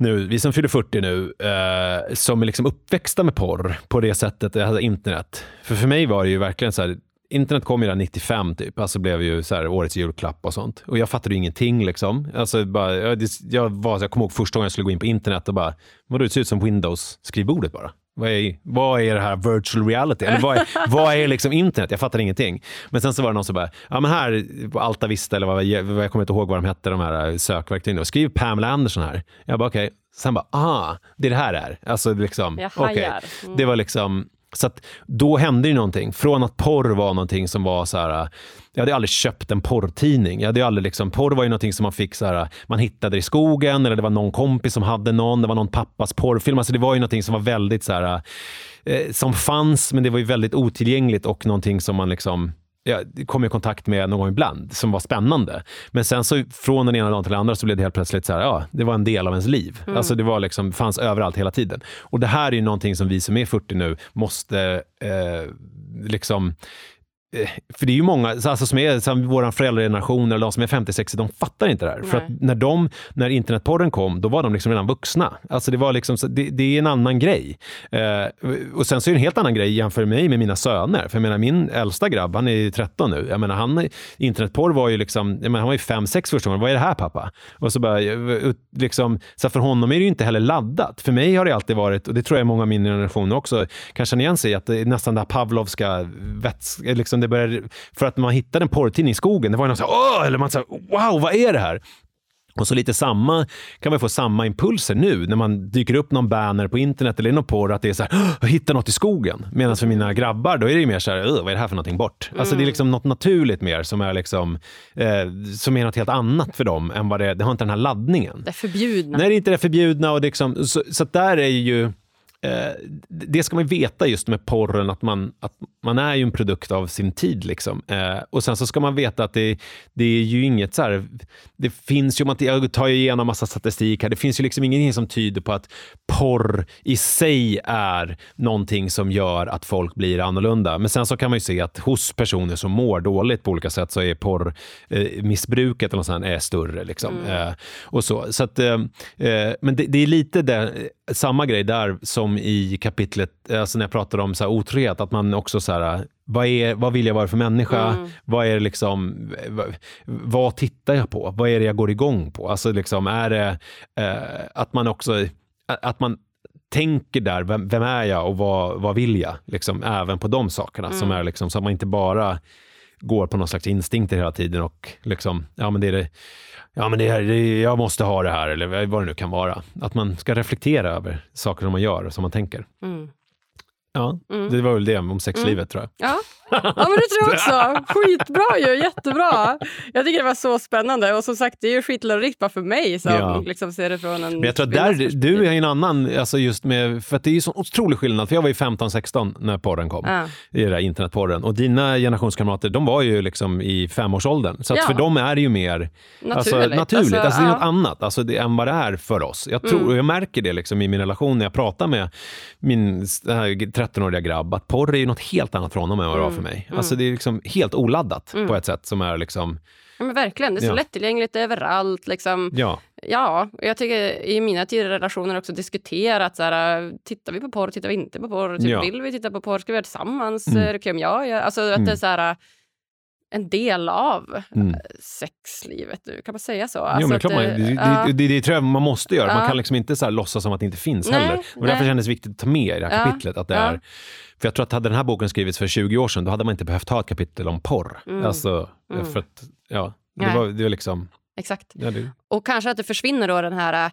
nu, vi som fyller 40 nu, eh, som är liksom uppväxta med porr på det sättet, alltså internet. För för mig var det ju verkligen så här, internet kom ju där 95 typ, alltså blev ju så här, årets julklapp och sånt. Och jag fattade ju ingenting liksom. Alltså, bara, jag, jag, var, jag kommer ihåg första gången jag skulle gå in på internet och bara, vadå det ser ut som Windows-skrivbordet bara. Vad är, vad är det här virtual reality? Eller vad är, vad är liksom internet? Jag fattar ingenting. Men sen så var det någon som bara, ja men här på Alta Vista eller vad, jag kommer inte ihåg vad de hette, de här sökverktygen. Skriv Pamela Anderson här. Jag bara okej. Okay. Sen bara, ah, det är det här är. Alltså liksom, jag hajar. Okay. Mm. Det var liksom, så att då hände ju någonting. Från att porr var någonting som var så här, jag hade aldrig köpt en porrtidning. Jag hade aldrig liksom, porr var ju någonting som man fick så här, man hittade i skogen eller det var någon kompis som hade någon, det var någon pappas porrfilm. Alltså det var ju någonting som var väldigt så här, eh, som fanns men det var ju väldigt otillgängligt och någonting som man liksom jag kom i kontakt med någon gång ibland som var spännande. Men sen så från den ena dagen till den andra så blev det helt plötsligt så här, ja, det var en del av ens liv. Mm. Alltså det var liksom, fanns överallt hela tiden. Och det här är ju någonting som vi som är 40 nu måste eh, liksom för det är ju många, alltså som är som vår föräldrageneration eller de som är 50-60, de fattar inte det här. Nej. För att när, de, när internetporren kom, då var de liksom redan vuxna. Alltså det, var liksom, det, det är en annan grej. Eh, och sen så är det en helt annan grej jämfört med mig med mina söner. För jag menar, min äldsta grabb, han är 13 nu. Jag menar, han, internetporr var ju liksom, jag menar, han var ju 5-6 första gången. Vad är det här pappa? Och så bara, liksom, så för honom är det ju inte heller laddat. För mig har det alltid varit, och det tror jag många av min generation också kan känna igen sig att det är nästan det här Pavlovska vätska, liksom liksom det började, för att man hittade en porrtidning i skogen, det var någon så här, Åh! eller man sa wow, vad är det här? Och så lite samma, kan man få samma impulser nu när man dyker upp någon banner på internet eller någon porr att det är så här, jag hittar något i skogen. Medan för mina grabbar, då är det mer så här, vad är det här för någonting bort? Mm. Alltså det är liksom något naturligt mer som är liksom, eh, som är något helt annat för dem än vad det, det har inte den här laddningen. Det förbjudna. Nej, det är inte det förbjudna och det liksom, så, så där är ju det ska man veta just med porren, att man, att man är ju en produkt av sin tid. Liksom. Eh, och sen så ska man veta att det, det är ju inget så här, det finns ju, man jag tar ju igenom massa statistik här, det finns ju liksom ingenting som tyder på att porr i sig är någonting som gör att folk blir annorlunda. Men sen så kan man ju se att hos personer som mår dåligt på olika sätt så är porrmissbruket eh, är större. Liksom. Mm. Eh, och så. så att, eh, eh, men det, det, är lite där, samma grej där som i kapitlet, alltså när jag pratar om så här otrohet, att man också så här, vad, är, vad vill jag vara för människa? Mm. Vad är liksom, vad, vad, tittar jag på? Vad är det jag går igång på? Alltså liksom, är det eh, att man också, att man tänker där, vem, vem är jag och vad, vad vill jag? Liksom, även på de sakerna, mm. som är liksom, så att man inte bara går på någon slags instinkter hela tiden och liksom, ja men det är det, ja men det är, det, jag måste ha det här eller vad det nu kan vara. Att man ska reflektera över saker som man gör, och som man tänker. Mm. Ja, mm. det var väl det om sexlivet mm. tror jag. Ja. ja, men det tror jag också. Skitbra ju, jättebra. Jag tycker det var så spännande. Och som sagt, det är ju skitlärorikt bara för mig som ja. liksom ser det från en... Men jag tror att där, du är en annan, alltså just med, för det är ju så otrolig skillnad. För jag var ju 15-16 när porren kom, ja. i det där internetporren. Och dina generationskamrater, de var ju liksom i femårsåldern. Så ja. för dem är det ju mer alltså, naturligt. Alltså, naturligt. Alltså, alltså, det är något annat alltså, det, än vad det är för oss. Jag, tror, mm. jag märker det liksom i min relation när jag pratar med min 13-åriga grabb, att porr är ju något helt annat för honom än vad det var för mig. Mm. Alltså det är liksom helt oladdat mm. på ett sätt som är liksom... Ja, men verkligen, det är så ja. lättillgängligt överallt. Liksom. Ja. ja, jag tycker i mina tidigare relationer också diskuterat så här, tittar vi på porr, tittar vi inte på porr, typ, ja. vill vi titta på porr, ska vi göra det tillsammans, mm. det om jag gör? Alltså att mm. det är så här, en del av mm. sexlivet nu, kan man säga så? Alltså jo, men det, man, det, det, det, tror jag man måste göra. Man kan liksom inte så här låtsas som att det inte finns nej, heller. Och därför kändes det viktigt att ta med i det här kapitlet. Att det är, för jag tror att hade den här boken skrivits för 20 år sedan, då hade man inte behövt ha ett kapitel om porr. Mm. Alltså, mm. för att, ja, det var, det var liksom... Exakt. Ja, det... Och kanske att det försvinner då den här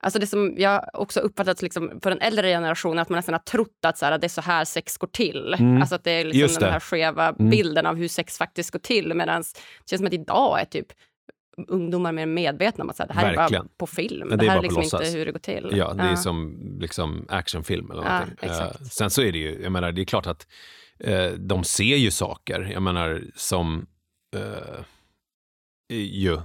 Alltså det som jag också uppfattat liksom för den äldre generationen, att man nästan har trott att så här, det är så här sex går till. Mm. Alltså att det är liksom den här skeva mm. bilden av hur sex faktiskt går till. Medan det känns som att idag är typ ungdomar mer medvetna om att så här, det här Verkligen. är bara på film. Det, det här är, liksom inte hur det går till. Ja, det ja. är som liksom actionfilm eller någonting. Ja, uh, sen så är det ju, jag menar, det är klart att uh, de ser ju saker, jag menar som uh, ju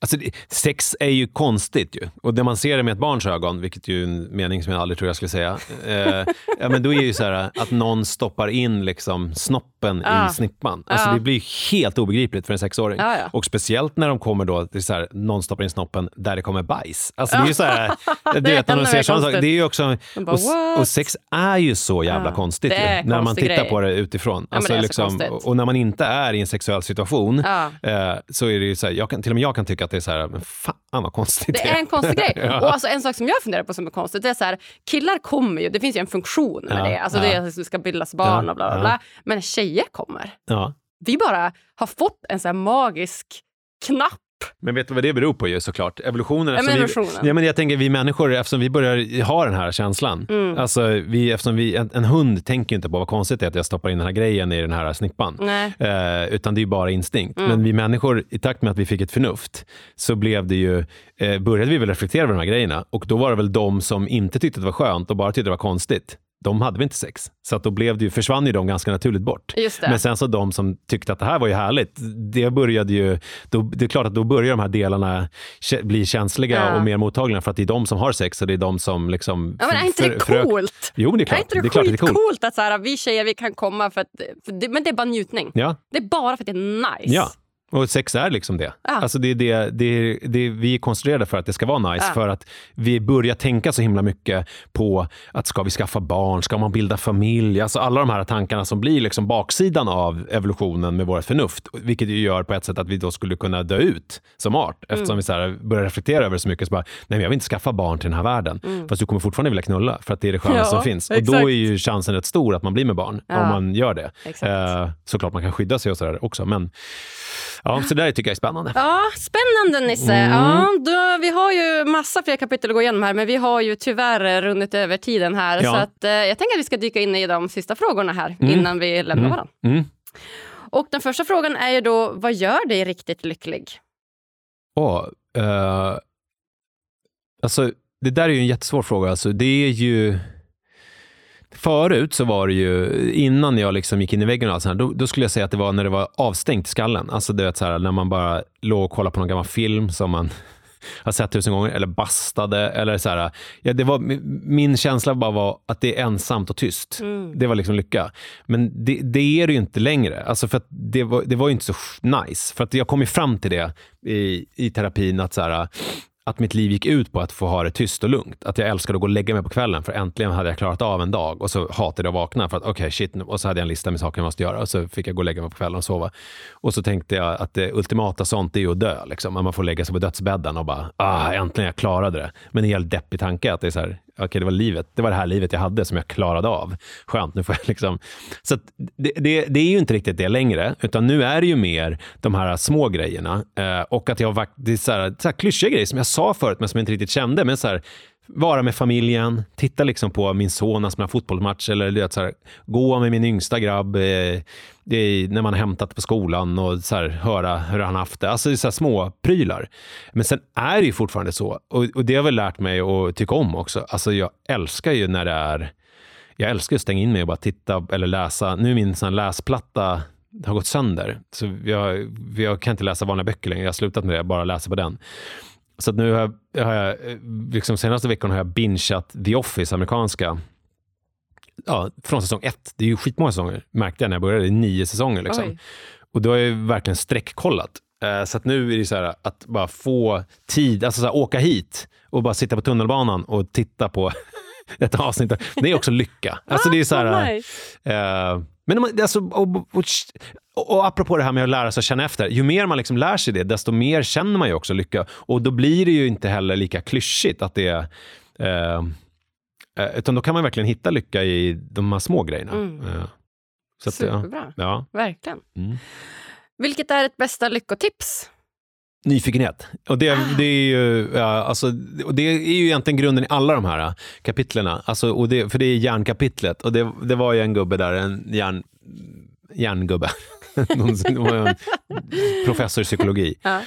Alltså, det- sex är ju konstigt ju. Och när man ser det med ett barns ögon, vilket ju är en mening som jag aldrig tror jag skulle säga, eh, ja, men då är det ju så här att någon stoppar in liksom snoppen Ja. i snippan. Alltså, Ja. Det blir helt obegripligt för en sexåring. Ja, ja. Och speciellt när de kommer då, till så här, någon stoppar in snoppen där det kommer bajs. Alltså, det är ju så här, du Det är vet, när de ännu ser mer sådana saker, konstigt. det är ju också, och, och sex är ju så jävla Ja, konstigt det ju, är när man tittar grej. på det utifrån. men det är så liksom, och, när man inte är i en sexuell situation Ja. eh, så är det ju så här, jag kan, till och med jag kan tycka att det är så här, men fan vad konstigt Det är en konstig grej. Ja. Och alltså en sak som jag funderar på som är konstigt, det är så här, killar kommer ju, det finns ju en funktion med Ja, det. Alltså det är att det ska bildas barn och bla bla bla. Men tjejer kommer. Vi bara har fått en så magisk knapp. Men vet du vad det beror på ju såklart? Evolutionen. Ja, men evolutionen. Vi, ja, men jag tänker vi människor, eftersom vi börjar ha den här känslan. Mm. Alltså, vi, eftersom vi, en, en hund tänker ju inte på vad konstigt det är att jag stoppar in den här grejen i den här snippan. Eh, utan det är ju bara instinkt. Mm. Men vi människor, i takt med att vi fick ett förnuft, så blev det ju, eh, började vi väl reflektera över de här grejerna. Och då var det väl de som inte tyckte att det var skönt och bara tyckte det var konstigt. De hade väl inte sex. Så att då blev det ju, försvann ju de ganska naturligt bort. Men sen så de som tyckte att det här var ju härligt, det började ju, då, det är klart att då börjar de här delarna bli känsliga Ja. och mer mottagliga för att det är de som har sex och det är de som liksom... Ja, men är inte det coolt? Jo, men det är Är klart. inte det, det är klart att det är coolt. att så här, vi tjejer vi kan komma för att, för det, men det är bara njutning. Ja, Det är bara för att det är nice. ja. Och sex är liksom det. Ja. Alltså det, är det, det, är, det är, vi är konstruerade för att det ska vara nice, Ja. för att vi börjar tänka så himla mycket på att ska vi skaffa barn, ska man bilda familj? Alltså alla de här tankarna som blir liksom baksidan av evolutionen med vårt förnuft, vilket gör på ett sätt att vi då skulle kunna dö ut som art, eftersom Mm. vi så här börjar reflektera över det så mycket. Så bara, nej, jag vill inte skaffa barn till den här världen, fast du kommer fortfarande vilja knulla, för att det är det sköna Mm. Ja, som finns. Och exakt. då är ju chansen rätt stor att man blir med barn, Ja. om man gör det. Eh, såklart man kan skydda sig och sådär också, men ja, så det där tycker jag är spännande. Ja, spännande Nisse. Mm. Ja, då, vi har ju massa fler kapitel att gå igenom här men vi har ju tyvärr runnit över tiden här. Ja. Så att, eh, jag tänker att vi ska dyka in i de sista frågorna här Mm. innan vi lämnar Mm. varandra. Mm. Och den första frågan är ju då, vad gör dig riktigt lycklig? Åh, eh, alltså, det där är ju en jättesvår fråga. Alltså, det är ju... Förut så var det ju, innan jag liksom gick in i väggen och allt sånt här, då, då skulle jag säga att det var när det var avstängt i skallen. Alltså du vet, så här, när man bara låg och kollade på någon gammal film som man har sett tusen gånger, eller bastade. Eller så här, ja, det var, min känsla bara var att det är ensamt och tyst. Mm. Det var liksom lycka. Men det, det är det ju inte längre. Alltså för det, var, det var ju inte så nice. För att jag kom ju fram till det i, i terapin, att, så här, att mitt liv gick ut på att få ha det tyst och lugnt. Att jag älskade att gå och lägga mig på kvällen, för äntligen hade jag klarat av en dag. Och så hatade jag att vakna, för att okej, shit. Och så hade jag en lista med saker jag måste göra. Och så fick jag gå och lägga mig på kvällen och sova. Och så tänkte jag att det ultimata sånt är ju att dö. Liksom. Att man får lägga sig på dödsbädden och bara, ah, äntligen jag klarade det. Men en helt deppig tanke att det är så här, okay, det var livet. Det var det här livet jag hade som jag klarade av. Skönt, nu får jag liksom... Så att det, det, det är ju inte riktigt det längre, utan nu är det ju mer de här små grejerna. Eh, och att jag har varit, det är så här, så här klyschiga grejer som jag sa förut, men som jag inte riktigt kände. Men så här, vara med familjen, titta liksom på min son alltså när han spelar fotbollsmatch eller du vet, så här, gå med min yngsta grabb eh, det när man har hämtat på skolan och så här, höra hur han haft det. Alltså det är så här små prylar. Men sen är det ju fortfarande så, och, och det har väl lärt mig att tycka om också. Alltså jag älskar ju när det är jag älskar att stänga in mig och bara titta eller läsa. Nu är min sån här läsplatta har gått sönder. Så jag, jag kan inte läsa vanliga böcker längre. Jag har slutat med det, bara läser på den. Så nu har jag, har jag liksom senaste veckan har jag bingeat The Office, amerikanska. Ja, från säsong ett. Det är ju skitmånga säsonger, märkte jag när jag började. Det är nio säsonger. Liksom. Och då har jag verkligen streckkollat. Eh, Så att nu är det så här att bara få tid, alltså så här, åka hit och bara sitta på tunnelbanan och titta på ett avsnitt. Det är också lycka. Alltså det är så här, Ah, nice. Eh, men man- alltså, och, och, och, och apropå det här med att lära sig att känna efter, ju mer man liksom lär sig det, desto mer känner man ju också lycka. Och då blir det ju inte heller lika klyschigt att det är eh, eh, utan då kan man verkligen hitta lycka i de här små grejerna. Mm. Eh, så att. Superbra, ja. verkligen. Mm. Vilket är ett bästa lyckotips? Nyfikenhet. Och det, det, är ju, ja, alltså, det är ju egentligen grunden i alla de här äh, kapitlerna. Alltså, och det, för det är hjärnkapitlet. Och det, det var ju en gubbe där, en hjärn, hjärngubbe. Någon som- det var en professor i psykologi. Ja.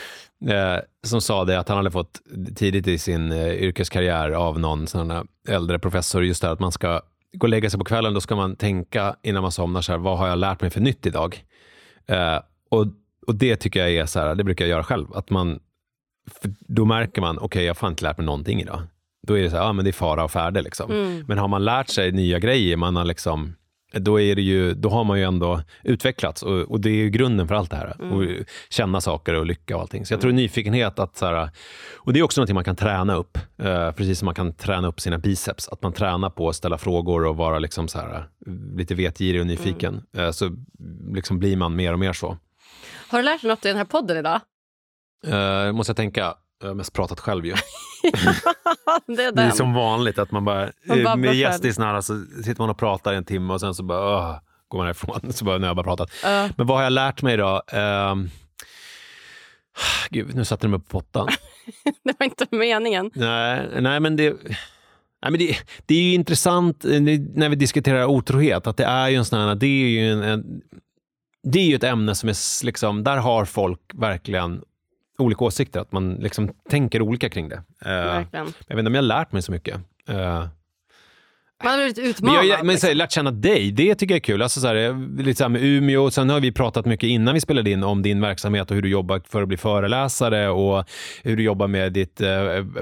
Eh, som sa det att han hade fått tidigt i sin eh, yrkeskarriär av någon sån här äldre professor, just det här att man ska gå och lägga sig på kvällen, då ska man tänka innan man somnar, så här, vad har jag lärt mig för nytt idag? Eh, och, och det tycker jag är så här, det brukar jag göra själv, att man då märker man, okej okay, jag har fan inte lärt mig någonting idag. Då är det så här, ja men det är fara och färde. Liksom. Mm. Men har man lärt sig nya grejer, man har liksom då, är det ju, då har man ju ändå utvecklats och, och det är grunden för allt det här. Mm. Och känna saker och lycka och allting. Så jag tror nyfikenhet, att så här, och det är också något man kan träna upp. Eh, precis som man kan träna upp sina biceps. Att man tränar på att ställa frågor och vara liksom så här, lite vetgirig och nyfiken. Mm. Eh, så liksom blir man mer och mer så. Har du lärt dig något i den här podden idag? Eh, måste jag tänka. Jag har mest pratat själv ju. det är Det är som vanligt att man bara, Man med gäst i såna här, så sitter man och pratar en timme och sen så bara, åh, går man ifrån. Så bara, nu har jag bara pratat. Ja. Men vad har jag lärt mig idag? Ehm, gud, nu satte du mig på pottan. det var inte meningen. nej, nej, men det... Nej, men det, det är ju intressant eh, när vi diskuterar otrohet, att det är ju en sån här, det är ju en, en det är ju ett ämne som är, liksom, där har folk verkligen olika åsikter, att man liksom tänker olika kring det. Eh, Verkligen. jag vet inte om jag har lärt mig så mycket. Eh, Man har blivit men utmanad. jag, men här, liksom. lärt känna dig, det tycker jag är kul. Alltså så här, jag- lite så här med Umeå, sen har vi pratat mycket innan vi spelade in om din verksamhet och hur du jobbar för att bli föreläsare och hur du jobbar med ditt eh,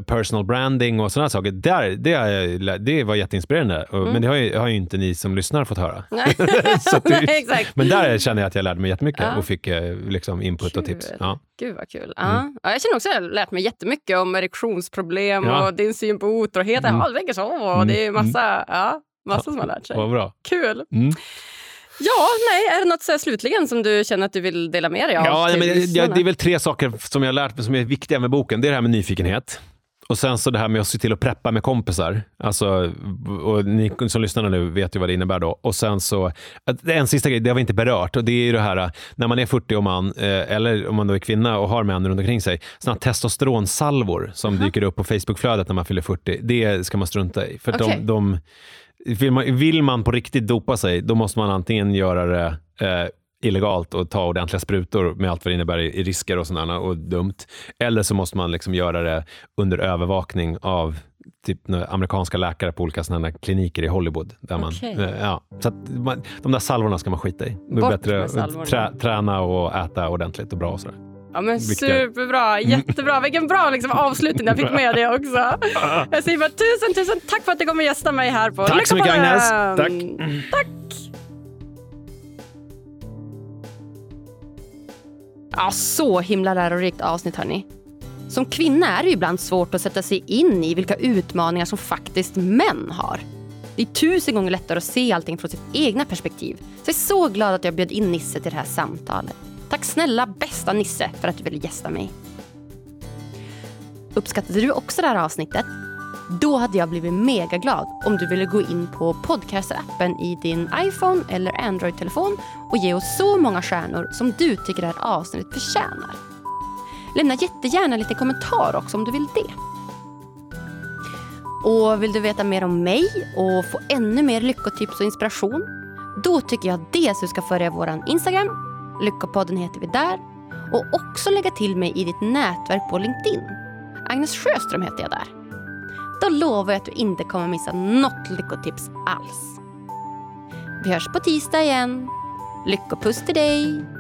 personal branding och sådana saker. Där, det, det var jätteinspirerande, Och- Mm. men det har ju, har ju inte ni som lyssnar fått höra. Nej. Det- Nej. Men där känner jag att jag lärde mig jättemycket Ja. och fick eh, liksom input och Kul. tips. Ja. Gud vad kul. Mm. Ja. Ja, jag känner också att jag har lärt mig jättemycket om erektionsproblem Ja. och din syn på otrohet. Mm. Ja, det verkar så. Och det är massa, ja, massa som har lärt sig. Vad bra. Kul. Mm. Ja, nej, är det något så slutligen som du känner att du vill dela med dig av? Ja, men, det- lyssnarna? ja, det är väl tre saker som jag har lärt mig som är viktiga med boken. Det är det här med nyfikenhet. Och sen så det här med att se till att preppa med kompisar. Alltså, och ni som lyssnar nu vet ju vad det innebär då. Och sen så, en sista grej, det har vi inte berört. Och det är ju det här när man är 40 och man, eh, eller om man då är kvinna och har män runt omkring sig, sådana testosteronsalvor som dyker upp på Facebookflödet när man fyller 40. Det ska man strunta i. För Okej. de, de, vill, man, vill man på riktigt dopa sig, då måste man antingen göra det eh, illegalt och ta ordentliga sprutor med allt vad det innebär i, risker och sådana och dumt. Eller så måste man liksom göra det under övervakning av typ amerikanska läkare på olika sådana kliniker i Hollywood. Där man, Okej. eh, ja. Så man, de där salvorna ska man skita i. Det är Bort bättre att trä, träna och äta ordentligt och bra. Och sådär. Ja, men superbra, jättebra. Vilken bra liksom, avslutning jag fick med det också. Jag säger bara tusen, tusen tack för att du kom och gästade mig här på Tack så mycket. Agnes. Tack. Tack. Ja, så himla lärorikt avsnitt hörni. Som kvinna är det ju ibland svårt att sätta sig in i vilka utmaningar som faktiskt män har. Det är tusen gånger lättare att se allting från sitt egna perspektiv. Så jag är så glad att jag bjöd in Nisse till det här samtalet. Tack snälla bästa Nisse för att du ville gästa mig. Uppskattade du också det här avsnittet? Då hade jag blivit mega glad om du ville gå in på podcastappen i din iPhone eller Android-telefon och ge oss så många stjärnor som du tycker det här avsnittet förtjänar. Lämna jättegärna lite kommentar också om du vill det. Och vill du veta mer om mig och få ännu mer lyckotips och inspiration? Då tycker jag dels du ska följa vår Instagram, Lyckopodden heter vi där, och också lägga till mig i ditt nätverk på LinkedIn. Agnes Sjöström heter jag där. Då lovar jag att du inte kommer missa något lyckotips alls. Vi hörs på tisdag igen. Lyckopuss till dig!